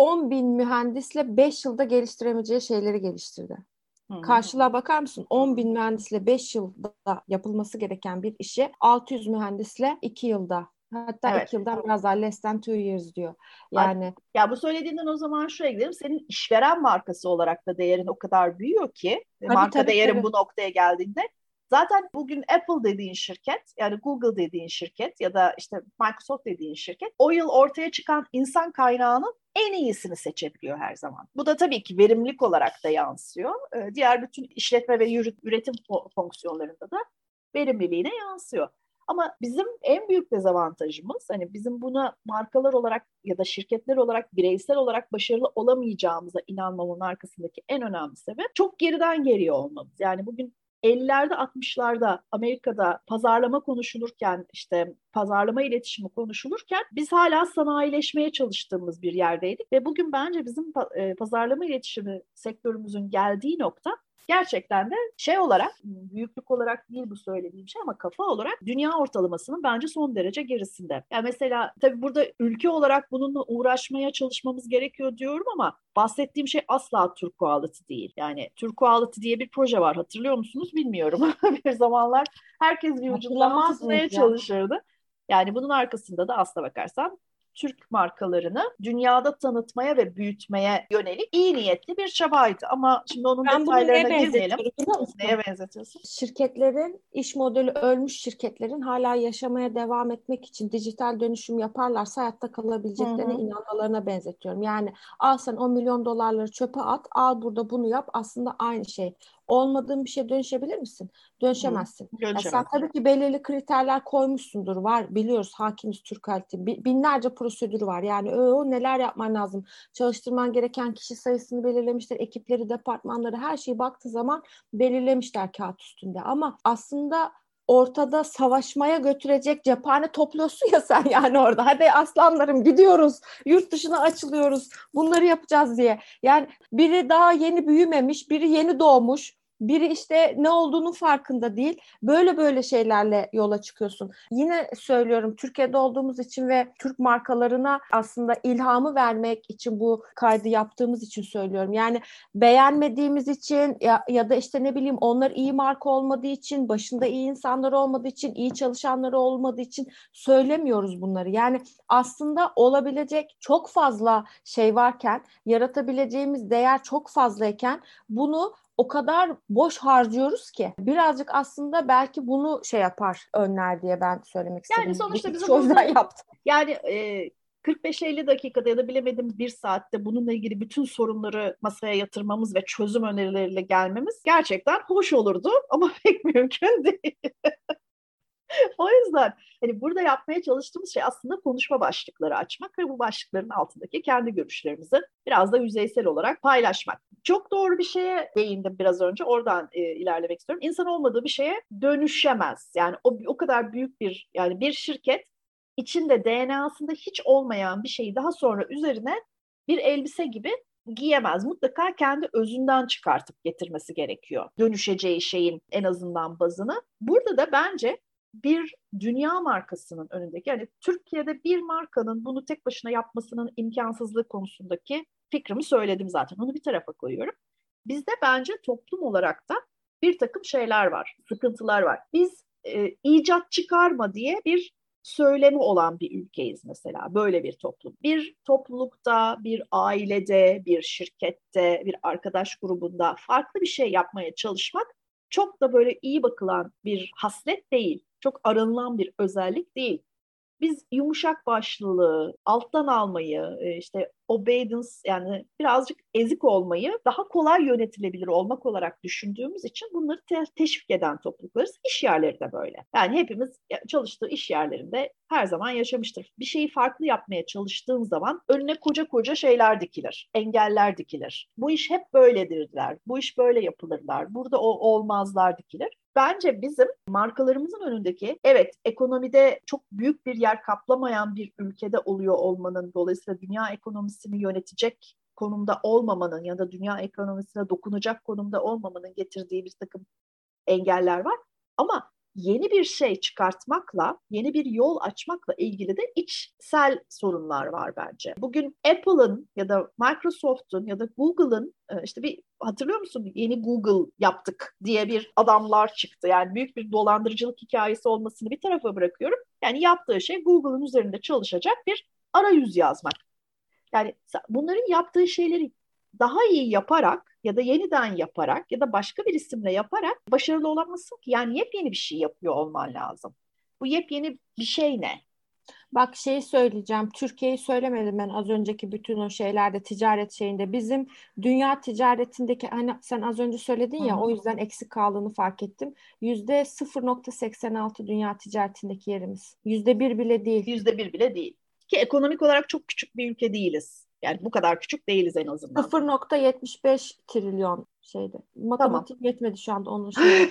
10 bin mühendisle 5 yılda geliştiremeyeceği şeyleri geliştirdi. Hı-hı. Karşılığa bakar mısın? 10 bin mühendisle 5 yılda yapılması gereken bir işi 600 mühendisle 2 yılda Hatta evet. iki yıldan biraz daha less than two years diyor. Yani
ya bu söylediğinden o zaman şuraya gidelim. Senin işveren markası olarak da değerin o kadar büyüyor ki tabii, marka tabii, değerin tabii. bu noktaya geldiğinde Zaten bugün Apple dediğin şirket yani Google dediğin şirket ya da işte Microsoft dediğin şirket o yıl ortaya çıkan insan kaynağının en iyisini seçebiliyor her zaman. Bu da tabii ki verimlilik olarak da yansıyor. Ee, diğer bütün işletme ve üretim fonksiyonlarında da verimliliğine yansıyor. Ama bizim en büyük dezavantajımız hani bizim buna markalar olarak ya da şirketler olarak bireysel olarak başarılı olamayacağımıza inanmamın arkasındaki en önemli sebep çok geriden geliyor olmamız. Yani bugün 50'lerde 60'larda Amerika'da pazarlama konuşulurken işte pazarlama iletişimi konuşulurken biz hala sanayileşmeye çalıştığımız bir yerdeydik. Ve bugün bence bizim e, pazarlama iletişimi sektörümüzün geldiği nokta gerçekten de şey olarak büyüklük olarak değil bu söylediğim şey ama kafa olarak dünya ortalamasının bence son derece gerisinde. Yani mesela tabii burada ülke olarak bununla uğraşmaya çalışmamız gerekiyor diyorum ama bahsettiğim şey asla Türk Quality değil. Yani Türk Quality diye bir proje var hatırlıyor musunuz bilmiyorum. bir zamanlar herkes bir ucundan çalışırdı. Yani bunun arkasında da asla bakarsan Türk markalarını dünyada tanıtmaya ve büyütmeye yönelik iyi niyetli bir çabaydı. Ama şimdi onun ben detaylarına girmeyelim. Neye benzetiyorsun?
Şirketlerin, iş modeli ölmüş şirketlerin hala yaşamaya devam etmek için dijital dönüşüm yaparlarsa hayatta kalabileceklerine Hı-hı. inanmalarına benzetiyorum. Yani al sen 10 milyon dolarları çöpe at, al burada bunu yap. Aslında aynı şey olmadığın bir şey dönüşebilir misin? Dönüşemezsin. Yani sen tabii ki belirli kriterler koymuşsundur. Var biliyoruz hakimiz Türk halkı. Binlerce prosedürü var. Yani o neler yapman lazım. Çalıştırman gereken kişi sayısını belirlemişler. Ekipleri, departmanları her şeyi baktığı zaman belirlemişler kağıt üstünde. Ama aslında ortada savaşmaya götürecek cephane topluyorsun ya sen yani orada. Hadi aslanlarım gidiyoruz. Yurt dışına açılıyoruz. Bunları yapacağız diye. Yani biri daha yeni büyümemiş, biri yeni doğmuş. Biri işte ne olduğunun farkında değil. Böyle böyle şeylerle yola çıkıyorsun. Yine söylüyorum Türkiye'de olduğumuz için ve Türk markalarına aslında ilhamı vermek için bu kaydı yaptığımız için söylüyorum. Yani beğenmediğimiz için ya, ya da işte ne bileyim onlar iyi marka olmadığı için, başında iyi insanlar olmadığı için, iyi çalışanları olmadığı için söylemiyoruz bunları. Yani aslında olabilecek çok fazla şey varken, yaratabileceğimiz değer çok fazlayken bunu o kadar boş harcıyoruz ki birazcık aslında belki bunu şey yapar önler diye ben söylemek istedim.
Yani sonuçta bizim o yüzden yaptım. Yani e, 45-50 dakikada ya da bilemedim bir saatte bununla ilgili bütün sorunları masaya yatırmamız ve çözüm önerileriyle gelmemiz gerçekten hoş olurdu ama pek mümkün değil. o yüzden hani burada yapmaya çalıştığımız şey aslında konuşma başlıkları açmak ve bu başlıkların altındaki kendi görüşlerimizi biraz da yüzeysel olarak paylaşmak. Çok doğru bir şeye değindim biraz önce. Oradan e, ilerlemek istiyorum. İnsan olmadığı bir şeye dönüşemez. Yani o, o kadar büyük bir yani bir şirket içinde DNA'sında hiç olmayan bir şeyi daha sonra üzerine bir elbise gibi giyemez. Mutlaka kendi özünden çıkartıp getirmesi gerekiyor. Dönüşeceği şeyin en azından bazını. Burada da bence bir dünya markasının önündeki yani Türkiye'de bir markanın bunu tek başına yapmasının imkansızlığı konusundaki fikrimi söyledim zaten. Onu bir tarafa koyuyorum. Bizde bence toplum olarak da bir takım şeyler var, sıkıntılar var. Biz e, icat çıkarma diye bir söylemi olan bir ülkeyiz mesela. Böyle bir toplum. Bir toplulukta, bir ailede, bir şirkette, bir arkadaş grubunda farklı bir şey yapmaya çalışmak çok da böyle iyi bakılan bir haslet değil çok aranılan bir özellik değil. Biz yumuşak başlılığı, alttan almayı, e, işte obedience yani birazcık ezik olmayı daha kolay yönetilebilir olmak olarak düşündüğümüz için bunları te- teşvik eden topluluklarız. İş yerleri de böyle. Yani hepimiz çalıştığı iş yerlerinde her zaman yaşamıştır. Bir şeyi farklı yapmaya çalıştığın zaman önüne koca koca şeyler dikilir, engeller dikilir. Bu iş hep böyledirler, bu iş böyle yapılırlar, burada o olmazlar dikilir. Bence bizim markalarımızın önündeki evet ekonomide çok büyük bir yer kaplamayan bir ülkede oluyor olmanın dolayısıyla dünya ekonomisini yönetecek konumda olmamanın ya da dünya ekonomisine dokunacak konumda olmamanın getirdiği bir takım engeller var. Ama yeni bir şey çıkartmakla, yeni bir yol açmakla ilgili de içsel sorunlar var bence. Bugün Apple'ın ya da Microsoft'un ya da Google'ın e, işte bir hatırlıyor musun yeni Google yaptık diye bir adamlar çıktı. Yani büyük bir dolandırıcılık hikayesi olmasını bir tarafa bırakıyorum. Yani yaptığı şey Google'ın üzerinde çalışacak bir arayüz yazmak. Yani bunların yaptığı şeyleri daha iyi yaparak ya da yeniden yaparak ya da başka bir isimle yaparak başarılı olamazsın ki. Yani yepyeni bir şey yapıyor olman lazım. Bu yepyeni bir şey ne?
Bak şeyi söyleyeceğim. Türkiye'yi söylemedim ben az önceki bütün o şeylerde ticaret şeyinde. Bizim dünya ticaretindeki hani sen az önce söyledin ya Hı-hı. o yüzden eksik kaldığını fark ettim. Yüzde 0.86 dünya ticaretindeki yerimiz. Yüzde bir bile değil.
Yüzde bir bile değil. Ki ekonomik olarak çok küçük bir ülke değiliz. Yani bu kadar küçük değiliz en azından.
0.75 trilyon şeyde. Matematik tamam. yetmedi şu anda onun şeyi.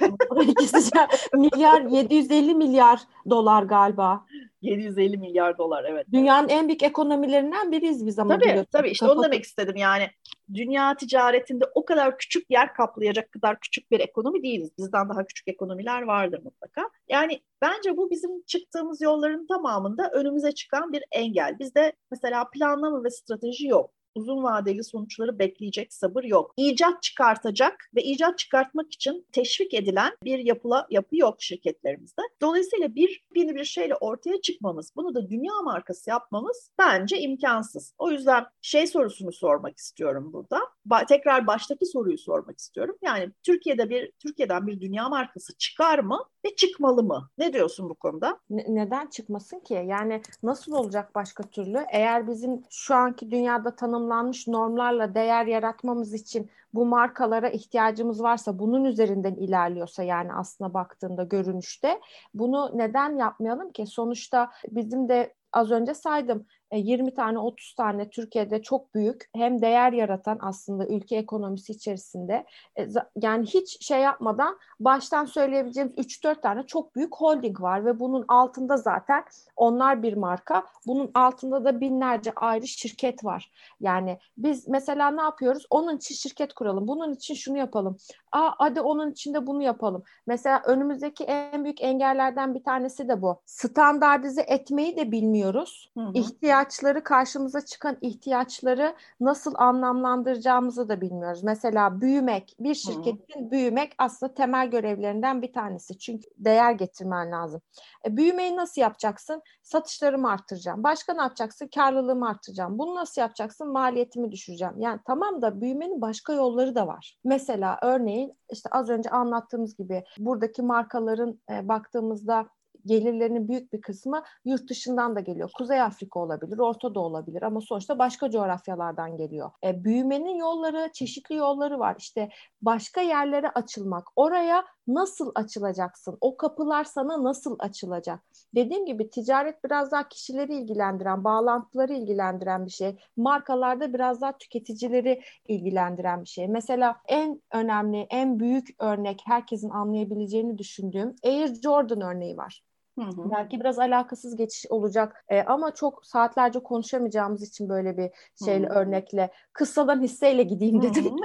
milyar 750 milyar dolar galiba.
750 milyar dolar evet.
Dünyanın en büyük ekonomilerinden biriyiz biz ama.
Tabii biliyorsun. tabii işte Kapat- onu demek istedim yani. Dünya ticaretinde o kadar küçük yer kaplayacak kadar küçük bir ekonomi değiliz. Bizden daha küçük ekonomiler vardır mutlaka. Yani bence bu bizim çıktığımız yolların tamamında önümüze çıkan bir engel. Bizde mesela planlama ve strateji yok uzun vadeli sonuçları bekleyecek sabır yok. İcat çıkartacak ve icat çıkartmak için teşvik edilen bir yapıla, yapı yok şirketlerimizde. Dolayısıyla bir yeni bir şeyle ortaya çıkmamız, bunu da dünya markası yapmamız bence imkansız. O yüzden şey sorusunu sormak istiyorum burada. Ba- tekrar baştaki soruyu sormak istiyorum. Yani Türkiye'de bir Türkiye'den bir dünya markası çıkar mı ve çıkmalı mı? Ne diyorsun bu konuda?
Ne- neden çıkmasın ki? Yani nasıl olacak başka türlü? Eğer bizim şu anki dünyada tanım tanımlanmış normlarla değer yaratmamız için bu markalara ihtiyacımız varsa bunun üzerinden ilerliyorsa yani aslına baktığında görünüşte bunu neden yapmayalım ki? Sonuçta bizim de az önce saydım 20 e, tane 30 tane Türkiye'de çok büyük hem değer yaratan aslında ülke ekonomisi içerisinde e, yani hiç şey yapmadan baştan söyleyebileceğimiz 3-4 tane çok büyük holding var ve bunun altında zaten onlar bir marka. Bunun altında da binlerce ayrı şirket var. Yani biz mesela ne yapıyoruz? Onun için şirket kuralım. Bunun için şunu yapalım. Aa, hadi onun için de bunu yapalım. Mesela önümüzdeki en büyük engellerden bir tanesi de bu. Standartize etmeyi de bilmiyoruz. Hı hı. İhtiyaçları karşımıza çıkan ihtiyaçları nasıl anlamlandıracağımızı da bilmiyoruz. Mesela büyümek, bir şirketin hı hı. büyümek aslında temel görevlerinden bir tanesi. Çünkü değer getirmen lazım. E, büyümeyi nasıl yapacaksın? Satışlarımı arttıracağım. Başka ne yapacaksın? Karlılığımı arttıracağım. Bunu nasıl yapacaksın? Maliyetimi düşüreceğim. Yani tamam da büyümenin başka yolları da var. Mesela örneğin işte az önce anlattığımız gibi buradaki markaların e, baktığımızda gelirlerinin büyük bir kısmı yurt dışından da geliyor. Kuzey Afrika olabilir, Orta Doğu olabilir ama sonuçta başka coğrafyalardan geliyor. E, büyümenin yolları, çeşitli yolları var. İşte başka yerlere açılmak, oraya nasıl açılacaksın? O kapılar sana nasıl açılacak? Dediğim gibi ticaret biraz daha kişileri ilgilendiren, bağlantıları ilgilendiren bir şey. Markalarda biraz daha tüketicileri ilgilendiren bir şey. Mesela en önemli, en büyük örnek herkesin anlayabileceğini düşündüğüm Air Jordan örneği var. Hı hı. Belki biraz alakasız geçiş olacak e, ama çok saatlerce konuşamayacağımız için böyle bir şeyle hı. örnekle kıssadan hisseyle gideyim dedim.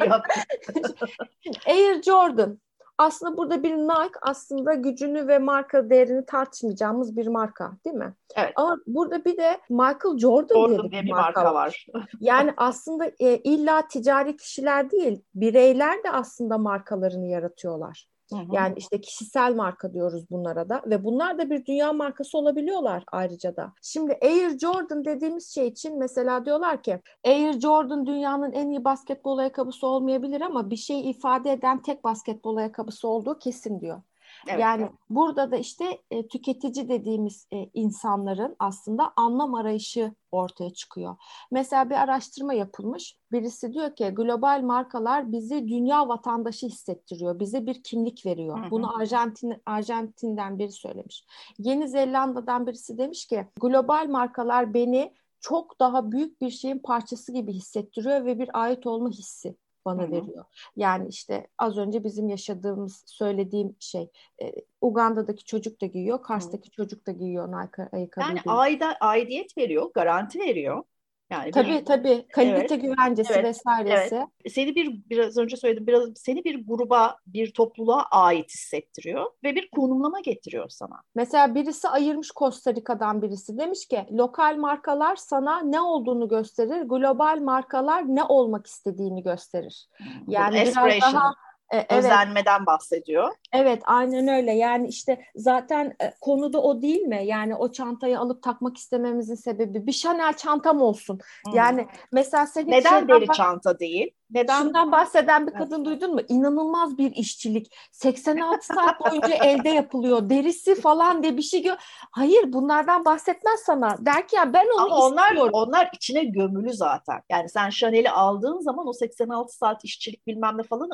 Air Jordan aslında burada bir Nike aslında gücünü ve marka değerini tartışmayacağımız bir marka değil mi?
Evet.
Ama burada bir de Michael Jordan,
Jordan diye bir marka, marka var.
yani aslında e, illa ticari kişiler değil, bireyler de aslında markalarını yaratıyorlar. Yani işte kişisel marka diyoruz bunlara da ve bunlar da bir dünya markası olabiliyorlar ayrıca da. Şimdi Air Jordan dediğimiz şey için mesela diyorlar ki Air Jordan dünyanın en iyi basketbol ayakkabısı olmayabilir ama bir şey ifade eden tek basketbol ayakkabısı olduğu kesin diyor. Evet, yani evet. burada da işte e, tüketici dediğimiz e, insanların aslında anlam arayışı ortaya çıkıyor. Mesela bir araştırma yapılmış. Birisi diyor ki global markalar bizi dünya vatandaşı hissettiriyor. Bize bir kimlik veriyor. Hı hı. Bunu Arjantin Arjantin'den biri söylemiş. Yeni Zelanda'dan birisi demiş ki global markalar beni çok daha büyük bir şeyin parçası gibi hissettiriyor ve bir ait olma hissi bana Hı-hı. veriyor. Yani işte az önce bizim yaşadığımız söylediğim şey e, Uganda'daki çocuk da giyiyor, Kars'taki Hı-hı. çocuk da giyiyor Nike ayakkabı.
Yani ayda aidiyet veriyor, garanti veriyor.
Yani tabii bir, tabii kalite evet, güvencesi evet, vesairesi.
Evet. Seni bir biraz önce söyledim biraz seni bir gruba, bir topluluğa ait hissettiriyor ve bir konumlama getiriyor sana.
Mesela birisi ayırmış Costa Rica'dan birisi demiş ki lokal markalar sana ne olduğunu gösterir, global markalar ne olmak istediğini gösterir.
Yani biraz daha e, evet. özenmeden bahsediyor.
Evet aynen öyle yani işte zaten e, konu da o değil mi? Yani o çantayı alıp takmak istememizin sebebi bir Chanel çantam olsun. Hmm. Yani mesela sen
Neden deri çanta değil?
Neden? Şundan bahseden bir kadın evet. duydun mu? İnanılmaz bir işçilik. 86 saat boyunca elde yapılıyor. Derisi falan diye bir şey gör. Hayır bunlardan bahsetmez sana. Der ki ya ben onu Ama
onlar, istiyorum. Onlar içine gömülü zaten. Yani sen Chanel'i aldığın zaman o 86 saat işçilik bilmem ne falan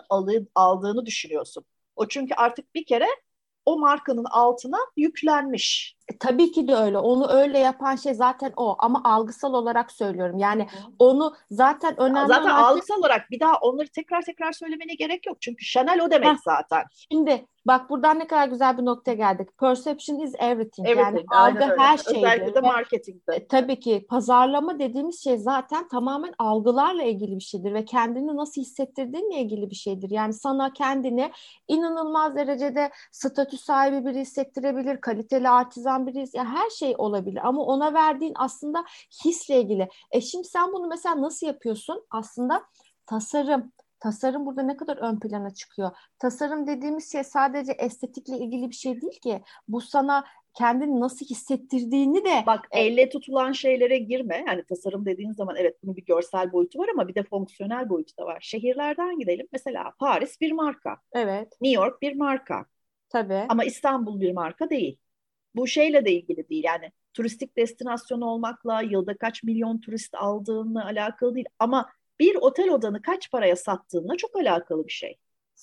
aldığını düşünüyorsun. O çünkü artık bir kere o markanın altına yüklenmiş.
Tabii ki de öyle. Onu öyle yapan şey zaten o. Ama algısal olarak söylüyorum. Yani onu zaten önemli
Zaten olan... algısal olarak bir daha onları tekrar tekrar söylemene gerek yok. Çünkü Chanel o demek Heh. zaten.
Şimdi bak buradan ne kadar güzel bir noktaya geldik. Perception is everything. everything yani algı her şey.
Özellikle de marketingde.
E, tabii ki pazarlama dediğimiz şey zaten tamamen algılarla ilgili bir şeydir ve kendini nasıl hissettirdiğinle ilgili bir şeydir. Yani sana kendini inanılmaz derecede statü sahibi biri hissettirebilir, kaliteli artizan olan biriyiz. Ya her şey olabilir ama ona verdiğin aslında hisle ilgili. E şimdi sen bunu mesela nasıl yapıyorsun? Aslında tasarım, tasarım burada ne kadar ön plana çıkıyor. Tasarım dediğimiz şey sadece estetikle ilgili bir şey değil ki. Bu sana kendini nasıl hissettirdiğini de
bak e, elle tutulan şeylere girme. Yani tasarım dediğin zaman evet bunun bir görsel boyutu var ama bir de fonksiyonel boyutu da var. Şehirlerden gidelim. Mesela Paris bir marka.
Evet.
New York bir marka.
Tabii.
Ama İstanbul bir marka değil bu şeyle de ilgili değil yani turistik destinasyon olmakla yılda kaç milyon turist aldığını alakalı değil ama bir otel odanı kaç paraya sattığına çok alakalı bir şey.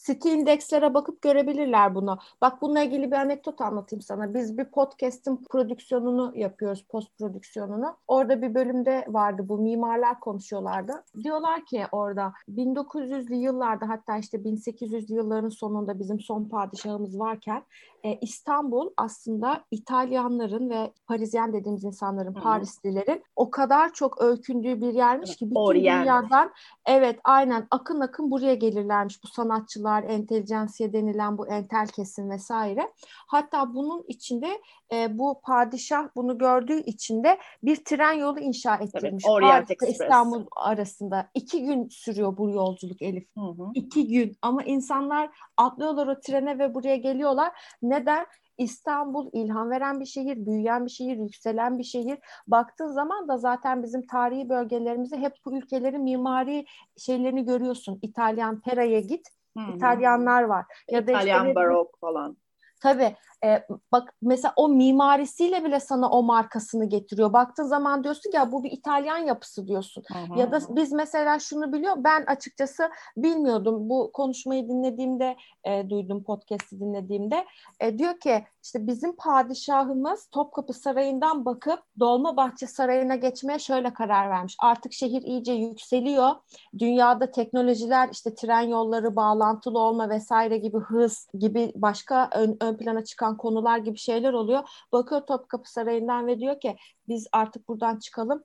City indekslere bakıp görebilirler bunu. Bak bununla ilgili bir anekdot anlatayım sana. Biz bir podcast'in prodüksiyonunu yapıyoruz, post prodüksiyonunu. Orada bir bölümde vardı bu mimarlar konuşuyorlardı. Diyorlar ki orada 1900'lü yıllarda hatta işte 1800'lü yılların sonunda bizim son padişahımız varken e, İstanbul aslında İtalyanların ve Parisyen dediğimiz insanların, Hı. Parislilerin o kadar çok öykündüğü bir yermiş ki bütün Orient. dünyadan evet aynen akın akın buraya gelirlermiş bu sanatçılar, entelijansiye denilen bu entel kesim vesaire. Hatta bunun içinde e, bu padişah bunu gördüğü içinde bir tren yolu inşa ettirmiş.
Paris
İstanbul arasında. iki gün sürüyor bu yolculuk Elif. Hı hı. İki gün ama insanlar atlıyorlar o trene ve buraya geliyorlar. Neden? İstanbul ilham veren bir şehir, büyüyen bir şehir, yükselen bir şehir. Baktığın zaman da zaten bizim tarihi bölgelerimizde hep bu ülkelerin mimari şeylerini görüyorsun. İtalyan Pera'ya git, Hı-hı. İtalyanlar var.
Ya da İtalyan işte, barok falan.
Tabii e, bak mesela o mimarisiyle bile sana o markasını getiriyor. Baktığın zaman diyorsun ya bu bir İtalyan yapısı diyorsun. Hı hı. Ya da biz mesela şunu biliyor ben açıkçası bilmiyordum. Bu konuşmayı dinlediğimde e, duydum podcast'i dinlediğimde. E, diyor ki işte bizim padişahımız Topkapı Sarayı'ndan bakıp Dolmabahçe Sarayı'na geçmeye şöyle karar vermiş. Artık şehir iyice yükseliyor. Dünyada teknolojiler işte tren yolları, bağlantılı olma vesaire gibi hız gibi başka ön, ön plana çıkan konular gibi şeyler oluyor. Bakıyor Topkapı Sarayı'ndan ve diyor ki biz artık buradan çıkalım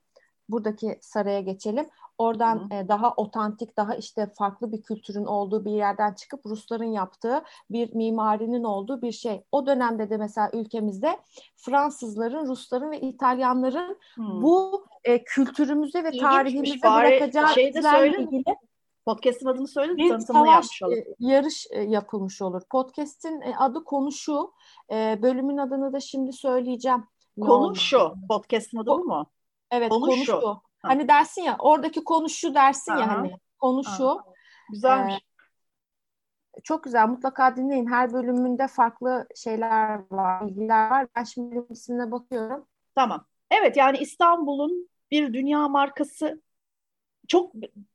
buradaki saraya geçelim. Oradan e, daha otantik, daha işte farklı bir kültürün olduğu bir yerden çıkıp Rusların yaptığı bir mimarinin olduğu bir şey. O dönemde de mesela ülkemizde Fransızların, Rusların ve İtalyanların hmm. bu e, kültürümüze ve İlginç tarihimize bırakacağı
şey izlerle ilgili Podcast'in adını söyle bir tanıtımını yapmış
olalım. yarış e, yapılmış olur. Podcast'in e, adı Konu Şu. E, bölümün adını da şimdi söyleyeceğim.
Konu Şu. Podcast'in adı bu mu?
Evet konu, konu şu. şu. Hani dersin ya oradaki konu şu dersin Aha. ya hani konu Aha. şu.
Güzelmiş.
Ee, çok güzel. Mutlaka dinleyin. Her bölümünde farklı şeyler var, bilgiler var. Ben şimdi ismine bakıyorum.
Tamam. Evet yani İstanbul'un bir dünya markası çok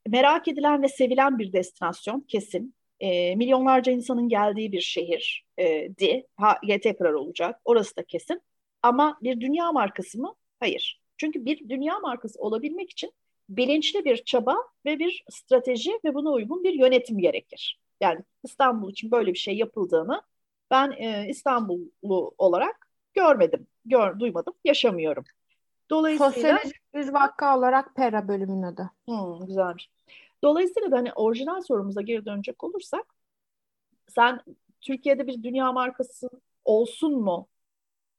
merak edilen ve sevilen bir destinasyon kesin. E, milyonlarca insanın geldiği bir şehir e, di. Ha, tekrar olacak. Orası da kesin. Ama bir dünya markası mı? Hayır. Çünkü bir dünya markası olabilmek için bilinçli bir çaba ve bir strateji ve buna uygun bir yönetim gerekir. Yani İstanbul için böyle bir şey yapıldığını ben e, İstanbullu olarak görmedim, gör, duymadım, yaşamıyorum.
Dolayısıyla sosyolojik bir vaka olarak Pera bölümün adı.
Hmm, güzelmiş. Dolayısıyla da hani orijinal sorumuza geri dönecek olursak sen Türkiye'de bir dünya markası olsun mu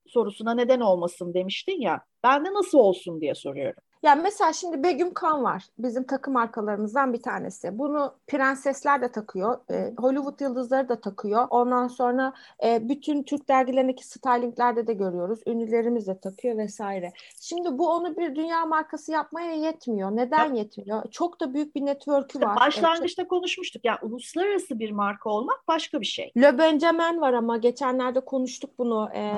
sorusuna neden olmasın demiştin ya. Ben de nasıl olsun diye soruyorum.
Yani mesela şimdi Begüm Kan var. Bizim takım markalarımızdan bir tanesi. Bunu prensesler de takıyor. E, Hollywood yıldızları da takıyor. Ondan sonra e, bütün Türk dergilerindeki stylinglerde de görüyoruz. Ünlülerimiz de takıyor vesaire. Şimdi bu onu bir dünya markası yapmaya yetmiyor. Neden ya, yetmiyor? Çok da büyük bir network'ü var.
Başlangıçta evet. konuşmuştuk. Yani uluslararası bir marka olmak başka bir şey.
Le Benjamin var ama geçenlerde konuştuk bunu. E,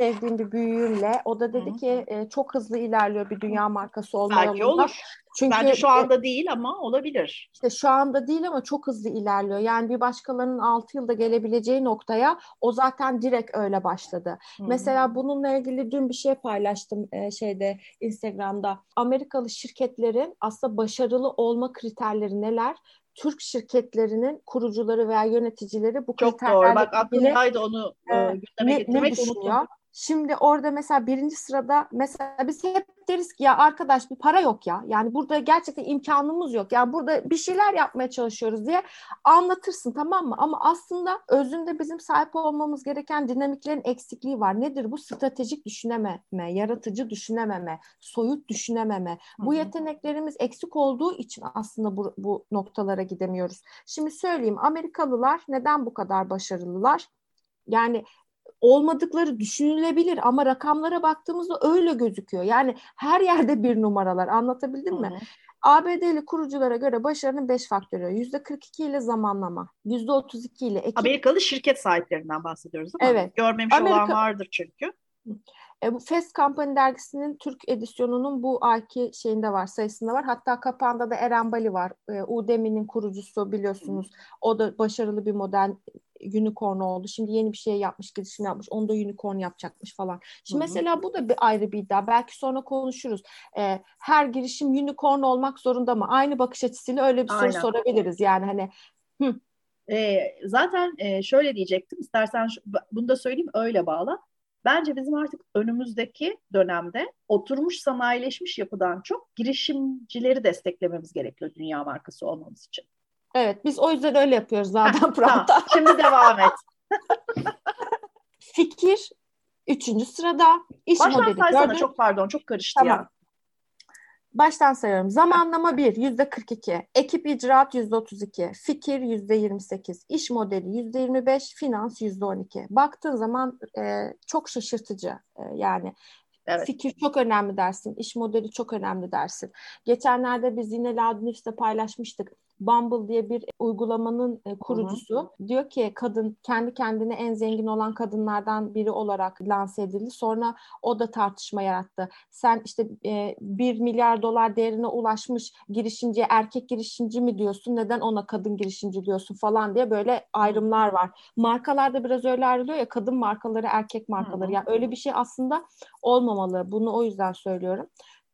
sevdiğim bir büyüğümle. O da dedi ki e, çok hızlı ilerliyor bir dünya markası olma
Belki yolunda. olur. Çünkü Bence şu anda değil ama olabilir.
İşte şu anda değil ama çok hızlı ilerliyor. Yani bir başkalarının 6 yılda gelebileceği noktaya o zaten direkt öyle başladı. Hmm. Mesela bununla ilgili dün bir şey paylaştım e, şeyde Instagram'da. Amerikalı şirketlerin aslında başarılı olma kriterleri neler? Türk şirketlerinin kurucuları veya yöneticileri bu
Çok doğru. Bak aklımdaydı onu e, gündeme
ne, getirmek ne düşünüyor? Şimdi orada mesela birinci sırada mesela biz hep deriz ki ya arkadaş bir para yok ya. Yani burada gerçekten imkanımız yok. Yani burada bir şeyler yapmaya çalışıyoruz diye anlatırsın tamam mı? Ama aslında özünde bizim sahip olmamız gereken dinamiklerin eksikliği var. Nedir bu? Stratejik düşünememe, yaratıcı düşünememe, soyut düşünememe. Bu yeteneklerimiz eksik olduğu için aslında bu, bu noktalara gidemiyoruz. Şimdi söyleyeyim Amerikalılar neden bu kadar başarılılar? Yani olmadıkları düşünülebilir ama rakamlara baktığımızda öyle gözüküyor. Yani her yerde bir numaralar anlatabildim Hı-hı. mi? ABD'li kuruculara göre başarının 5 faktörü. %42 ile zamanlama, %32 ile ekip.
Amerikalı şirket sahiplerinden bahsediyoruz değil mi? Evet. Görmemiş Amerika... olan vardır çünkü.
E, bu Fast Company dergisinin Türk edisyonunun bu ayki şeyinde var, sayısında var. Hatta kapağında da Eren Bali var. E, Udemy'nin kurucusu biliyorsunuz. O da başarılı bir model unicorn oldu. Şimdi yeni bir şey yapmış, girişim yapmış. Onu da unicorn yapacakmış falan. Şimdi Hı-hı. mesela bu da bir ayrı bir iddia. Belki sonra konuşuruz. Ee, her girişim unicorn olmak zorunda mı? Aynı bakış açısıyla öyle bir Aynen. soru sorabiliriz. Yani hani
hı. E, zaten e, şöyle diyecektim. İstersen şu, bunu da söyleyeyim öyle bağla. Bence bizim artık önümüzdeki dönemde oturmuş sanayileşmiş yapıdan çok girişimcileri desteklememiz gerekiyor dünya markası olmamız için.
Evet biz o yüzden öyle yapıyoruz zaten Prat'ta.
Şimdi devam et.
Fikir üçüncü sırada.
İş Baştan modeli saysana dördüncü... çok pardon çok karıştı tamam. ya.
Baştan sayıyorum. Zamanlama 1 yüzde 42, ekip icraat yüzde 32, fikir yüzde 28, iş modeli yüzde 25, finans yüzde 12. Baktığın zaman e, çok şaşırtıcı e, yani. Evet. Fikir çok önemli dersin, iş modeli çok önemli dersin. Geçenlerde biz yine Ladnifs'te paylaşmıştık. Bumble diye bir uygulamanın e, kurucusu Hı-hı. diyor ki kadın kendi kendine en zengin olan kadınlardan biri olarak lanse edildi. Sonra o da tartışma yarattı. Sen işte e, 1 milyar dolar değerine ulaşmış girişimciye erkek girişimci mi diyorsun? Neden ona kadın girişimci diyorsun falan diye böyle ayrımlar var. Markalarda biraz öyle ayrılıyor ya kadın markaları erkek markaları. Hı-hı. Yani öyle bir şey aslında olmamalı. Bunu o yüzden söylüyorum.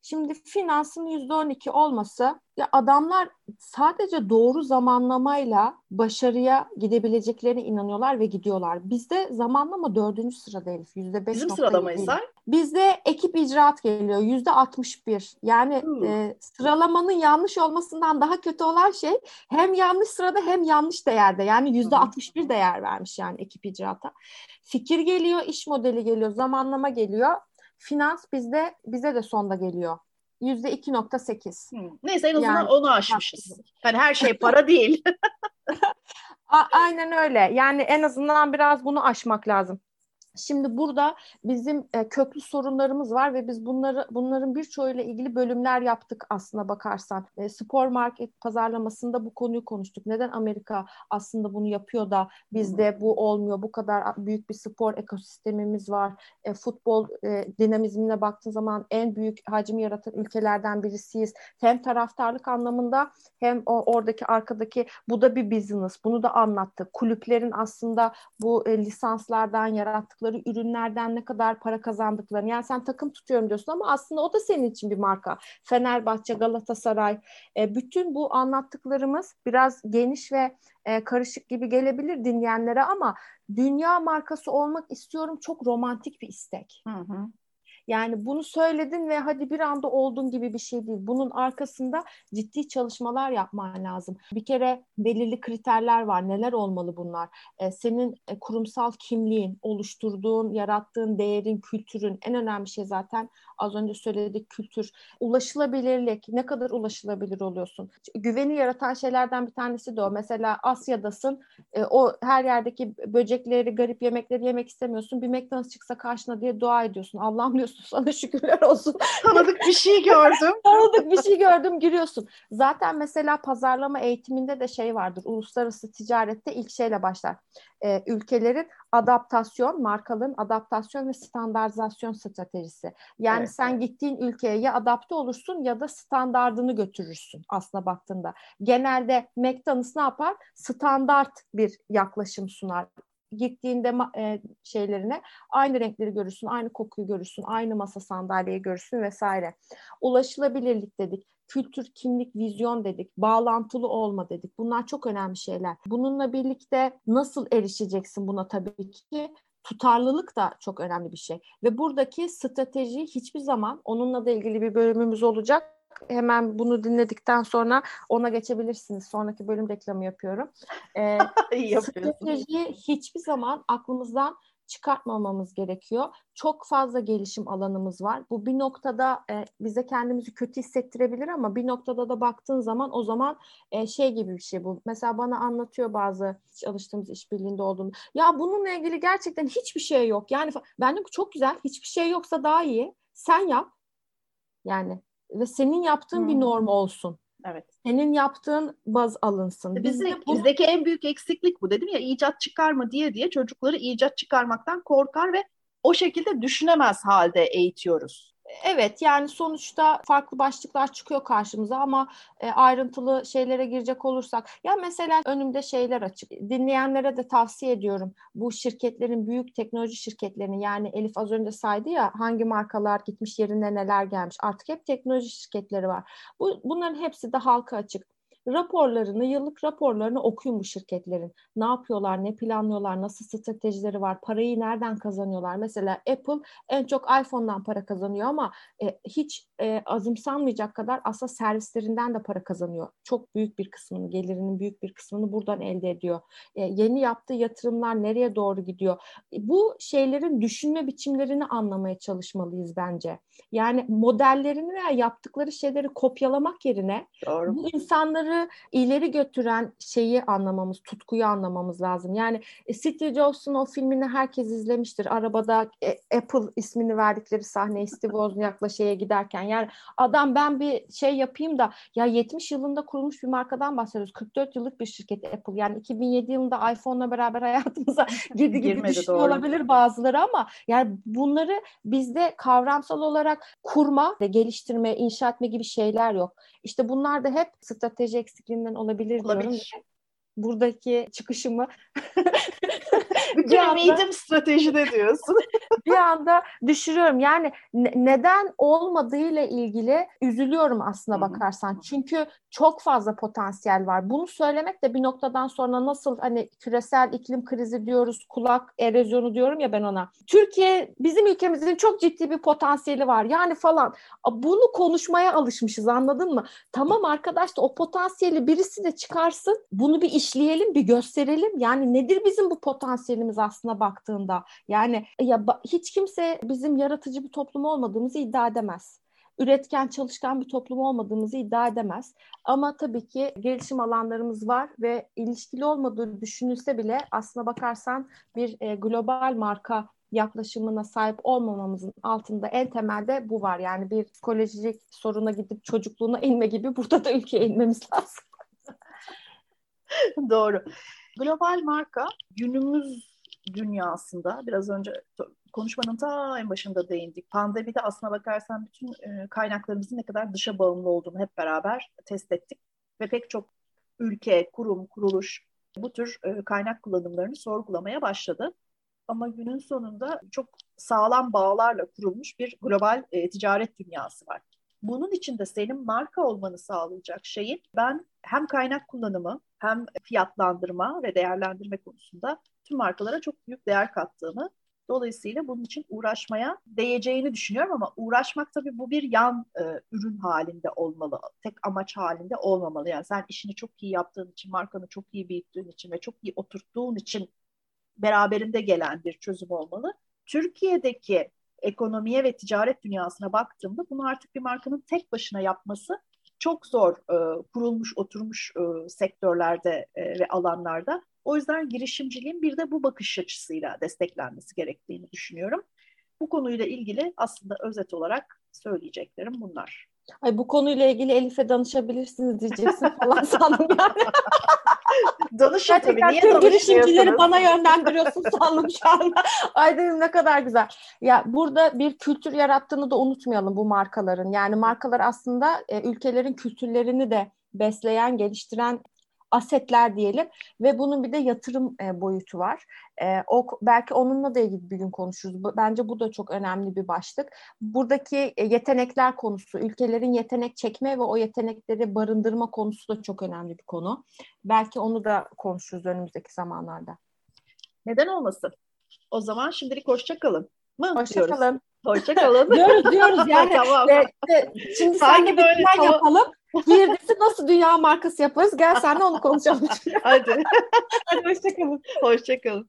Şimdi finansın yüzde on iki olması ya adamlar sadece doğru zamanlamayla başarıya gidebileceklerine inanıyorlar ve gidiyorlar. Bizde zamanlama dördüncü sırada Elif. Yüzde beş
Bizim sıralamayız
Bizde ekip icraat geliyor. Yüzde altmış bir. Yani hmm. e, sıralamanın yanlış olmasından daha kötü olan şey hem yanlış sırada hem yanlış değerde. Yani yüzde altmış bir değer vermiş yani ekip icraata. Fikir geliyor, iş modeli geliyor, zamanlama geliyor. Finans bizde bize de sonda geliyor. Yüzde 2.8.
Neyse en azından yani, onu aşmışız. Hani her şey para değil.
A- aynen öyle. Yani en azından biraz bunu aşmak lazım. Şimdi burada bizim e, köklü sorunlarımız var ve biz bunları bunların birçoğuyla ilgili bölümler yaptık aslında bakarsan. E, spor market pazarlamasında bu konuyu konuştuk. Neden Amerika aslında bunu yapıyor da bizde bu olmuyor? Bu kadar büyük bir spor ekosistemimiz var. E, futbol e, dinamizmine baktığın zaman en büyük hacmi yaratan ülkelerden birisiyiz. Hem taraftarlık anlamında hem o oradaki arkadaki bu da bir business. Bunu da anlattık. Kulüplerin aslında bu e, lisanslardan yarattıkları yaptıkları ürünlerden ne kadar para kazandıklarını. Yani sen takım tutuyorum diyorsun ama aslında o da senin için bir marka. Fenerbahçe, Galatasaray. E, bütün bu anlattıklarımız biraz geniş ve e, karışık gibi gelebilir dinleyenlere ama dünya markası olmak istiyorum çok romantik bir istek. Hı hı. Yani bunu söyledin ve hadi bir anda oldun gibi bir şey değil. Bunun arkasında ciddi çalışmalar yapman lazım. Bir kere belirli kriterler var. Neler olmalı bunlar? Ee, senin e, kurumsal kimliğin, oluşturduğun, yarattığın değerin, kültürün en önemli şey zaten az önce söyledik kültür. Ulaşılabilirlik. Ne kadar ulaşılabilir oluyorsun? Güveni yaratan şeylerden bir tanesi de o. Mesela Asya'dasın. E, o her yerdeki böcekleri, garip yemekleri yemek istemiyorsun. Bir McDonald's çıksa karşına diye dua ediyorsun. Allah'ım diyorsun sana şükürler olsun.
Tanıdık bir şey gördüm.
Tanıdık bir şey gördüm giriyorsun. Zaten mesela pazarlama eğitiminde de şey vardır. Uluslararası ticarette ilk şeyle başlar. E, ülkelerin adaptasyon, markaların adaptasyon ve standartizasyon stratejisi. Yani evet, sen evet. gittiğin ülkeye ya adapte olursun ya da standardını götürürsün aslına baktığında. Genelde McDonald's ne yapar? Standart bir yaklaşım sunar gittiğinde e, şeylerine aynı renkleri görürsün, aynı kokuyu görürsün, aynı masa sandalyeyi görürsün vesaire. Ulaşılabilirlik dedik, kültür, kimlik, vizyon dedik, bağlantılı olma dedik. Bunlar çok önemli şeyler. Bununla birlikte nasıl erişeceksin buna tabii ki? tutarlılık da çok önemli bir şey. Ve buradaki strateji hiçbir zaman onunla da ilgili bir bölümümüz olacak hemen bunu dinledikten sonra ona geçebilirsiniz. Sonraki bölüm reklamı yapıyorum. Ee, stratejiyi hiçbir zaman aklımızdan çıkartmamamız gerekiyor. Çok fazla gelişim alanımız var. Bu bir noktada e, bize kendimizi kötü hissettirebilir ama bir noktada da baktığın zaman o zaman e, şey gibi bir şey bu. Mesela bana anlatıyor bazı çalıştığımız işbirliğinde olduğunu. Ya bununla ilgili gerçekten hiçbir şey yok. Yani ben de çok güzel. Hiçbir şey yoksa daha iyi. Sen yap. Yani ve senin yaptığın hmm. bir norm olsun.
Evet.
Senin yaptığın baz alınsın.
Bizde, bu... Bizdeki en büyük eksiklik bu dedim ya icat çıkarma diye diye çocukları icat çıkarmaktan korkar ve o şekilde düşünemez halde eğitiyoruz.
Evet yani sonuçta farklı başlıklar çıkıyor karşımıza ama e, ayrıntılı şeylere girecek olursak ya mesela önümde şeyler açık. Dinleyenlere de tavsiye ediyorum. Bu şirketlerin büyük teknoloji şirketlerini yani Elif az önce saydı ya hangi markalar gitmiş yerine neler gelmiş. Artık hep teknoloji şirketleri var. Bu bunların hepsi de halka açık raporlarını, yıllık raporlarını okuyun bu şirketlerin. Ne yapıyorlar, ne planlıyorlar, nasıl stratejileri var, parayı nereden kazanıyorlar? Mesela Apple en çok iPhone'dan para kazanıyor ama e, hiç e, azımsanmayacak kadar aslında servislerinden de para kazanıyor. Çok büyük bir kısmını, gelirinin büyük bir kısmını buradan elde ediyor. E, yeni yaptığı yatırımlar nereye doğru gidiyor? E, bu şeylerin düşünme biçimlerini anlamaya çalışmalıyız bence. Yani modellerini veya yaptıkları şeyleri kopyalamak yerine Doğru. bu insanları onları ileri götüren şeyi anlamamız, tutkuyu anlamamız lazım. Yani e, Steve Jobs'un o filmini herkes izlemiştir. Arabada e, Apple ismini verdikleri sahne Steve Wozniak'la şeye giderken. Yani adam ben bir şey yapayım da ya 70 yılında kurulmuş bir markadan bahsediyoruz. 44 yıllık bir şirket Apple. Yani 2007 yılında iPhone'la beraber hayatımıza girdi gibi düşünüyor olabilir bazıları ama yani bunları bizde kavramsal olarak kurma ve geliştirme, inşa etme gibi şeyler yok. İşte bunlar da hep strateji eksikliğinden olabilir, olabilir. diyorum. Buradaki çıkışımı
Bütün anda, stratejide diyorsun.
bir anda düşürüyorum. Yani ne, neden olmadığıyla ilgili üzülüyorum aslına bakarsan. Çünkü çok fazla potansiyel var. Bunu söylemek de bir noktadan sonra nasıl hani küresel iklim krizi diyoruz, kulak erozyonu diyorum ya ben ona. Türkiye bizim ülkemizin çok ciddi bir potansiyeli var. Yani falan. Bunu konuşmaya alışmışız anladın mı? Tamam arkadaş da o potansiyeli birisi de çıkarsın. Bunu bir işleyelim, bir gösterelim. Yani nedir bizim bu potansiyelimiz aslına baktığında? Yani ya hiç kimse bizim yaratıcı bir toplum olmadığımızı iddia edemez üretken, çalışkan bir toplum olmadığımızı iddia edemez. Ama tabii ki gelişim alanlarımız var ve ilişkili olmadığı düşünülse bile aslına bakarsan bir e, global marka yaklaşımına sahip olmamamızın altında en temelde bu var. Yani bir psikolojik soruna gidip çocukluğuna inme gibi burada da ülkeye inmemiz lazım.
Doğru. Global marka günümüz dünyasında biraz önce konuşmanın ta en başında değindik. Pandemide aslına bakarsan bütün e, kaynaklarımızın ne kadar dışa bağımlı olduğunu hep beraber test ettik. Ve pek çok ülke, kurum, kuruluş bu tür e, kaynak kullanımlarını sorgulamaya başladı. Ama günün sonunda çok sağlam bağlarla kurulmuş bir global e, ticaret dünyası var. Bunun içinde senin marka olmanı sağlayacak şeyin ben hem kaynak kullanımı hem fiyatlandırma ve değerlendirme konusunda tüm markalara çok büyük değer kattığını Dolayısıyla bunun için uğraşmaya değeceğini düşünüyorum ama uğraşmak tabii bu bir yan e, ürün halinde olmalı. Tek amaç halinde olmamalı. Yani sen işini çok iyi yaptığın için, markanı çok iyi büyüttüğün için ve çok iyi oturttuğun için beraberinde gelen bir çözüm olmalı. Türkiye'deki ekonomiye ve ticaret dünyasına baktığımda bunu artık bir markanın tek başına yapması çok zor e, kurulmuş oturmuş e, sektörlerde e, ve alanlarda. O yüzden girişimciliğin bir de bu bakış açısıyla desteklenmesi gerektiğini düşünüyorum. Bu konuyla ilgili aslında özet olarak söyleyeceklerim bunlar.
Ay bu konuyla ilgili Elif'e danışabilirsiniz diyeceksin falan sandım yani.
Danışın Gerçekten tabii. Niye
tüm girişimcileri bana yönlendiriyorsun sandım şu anda. Ay dedim ne kadar güzel. Ya burada bir kültür yarattığını da unutmayalım bu markaların. Yani markalar aslında e, ülkelerin kültürlerini de besleyen, geliştiren asetler diyelim ve bunun bir de yatırım e, boyutu var. E, o belki onunla da ilgili bir gün konuşuruz. Bence bu da çok önemli bir başlık. Buradaki e, yetenekler konusu, ülkelerin yetenek çekme ve o yetenekleri barındırma konusu da çok önemli bir konu. Belki onu da konuşuruz önümüzdeki zamanlarda.
Neden olmasın? O zaman şimdilik hoşça kalın
mı Hoşça kalın.
Hoşça kalın.
diyoruz diyoruz yani. tamam. e, e, şimdi Sanki plan yapalım. Girdisi nasıl dünya markası yaparız? Gel senle onu konuşalım.
Hadi.
Hadi hoşçakalın.
Hoşçakalın.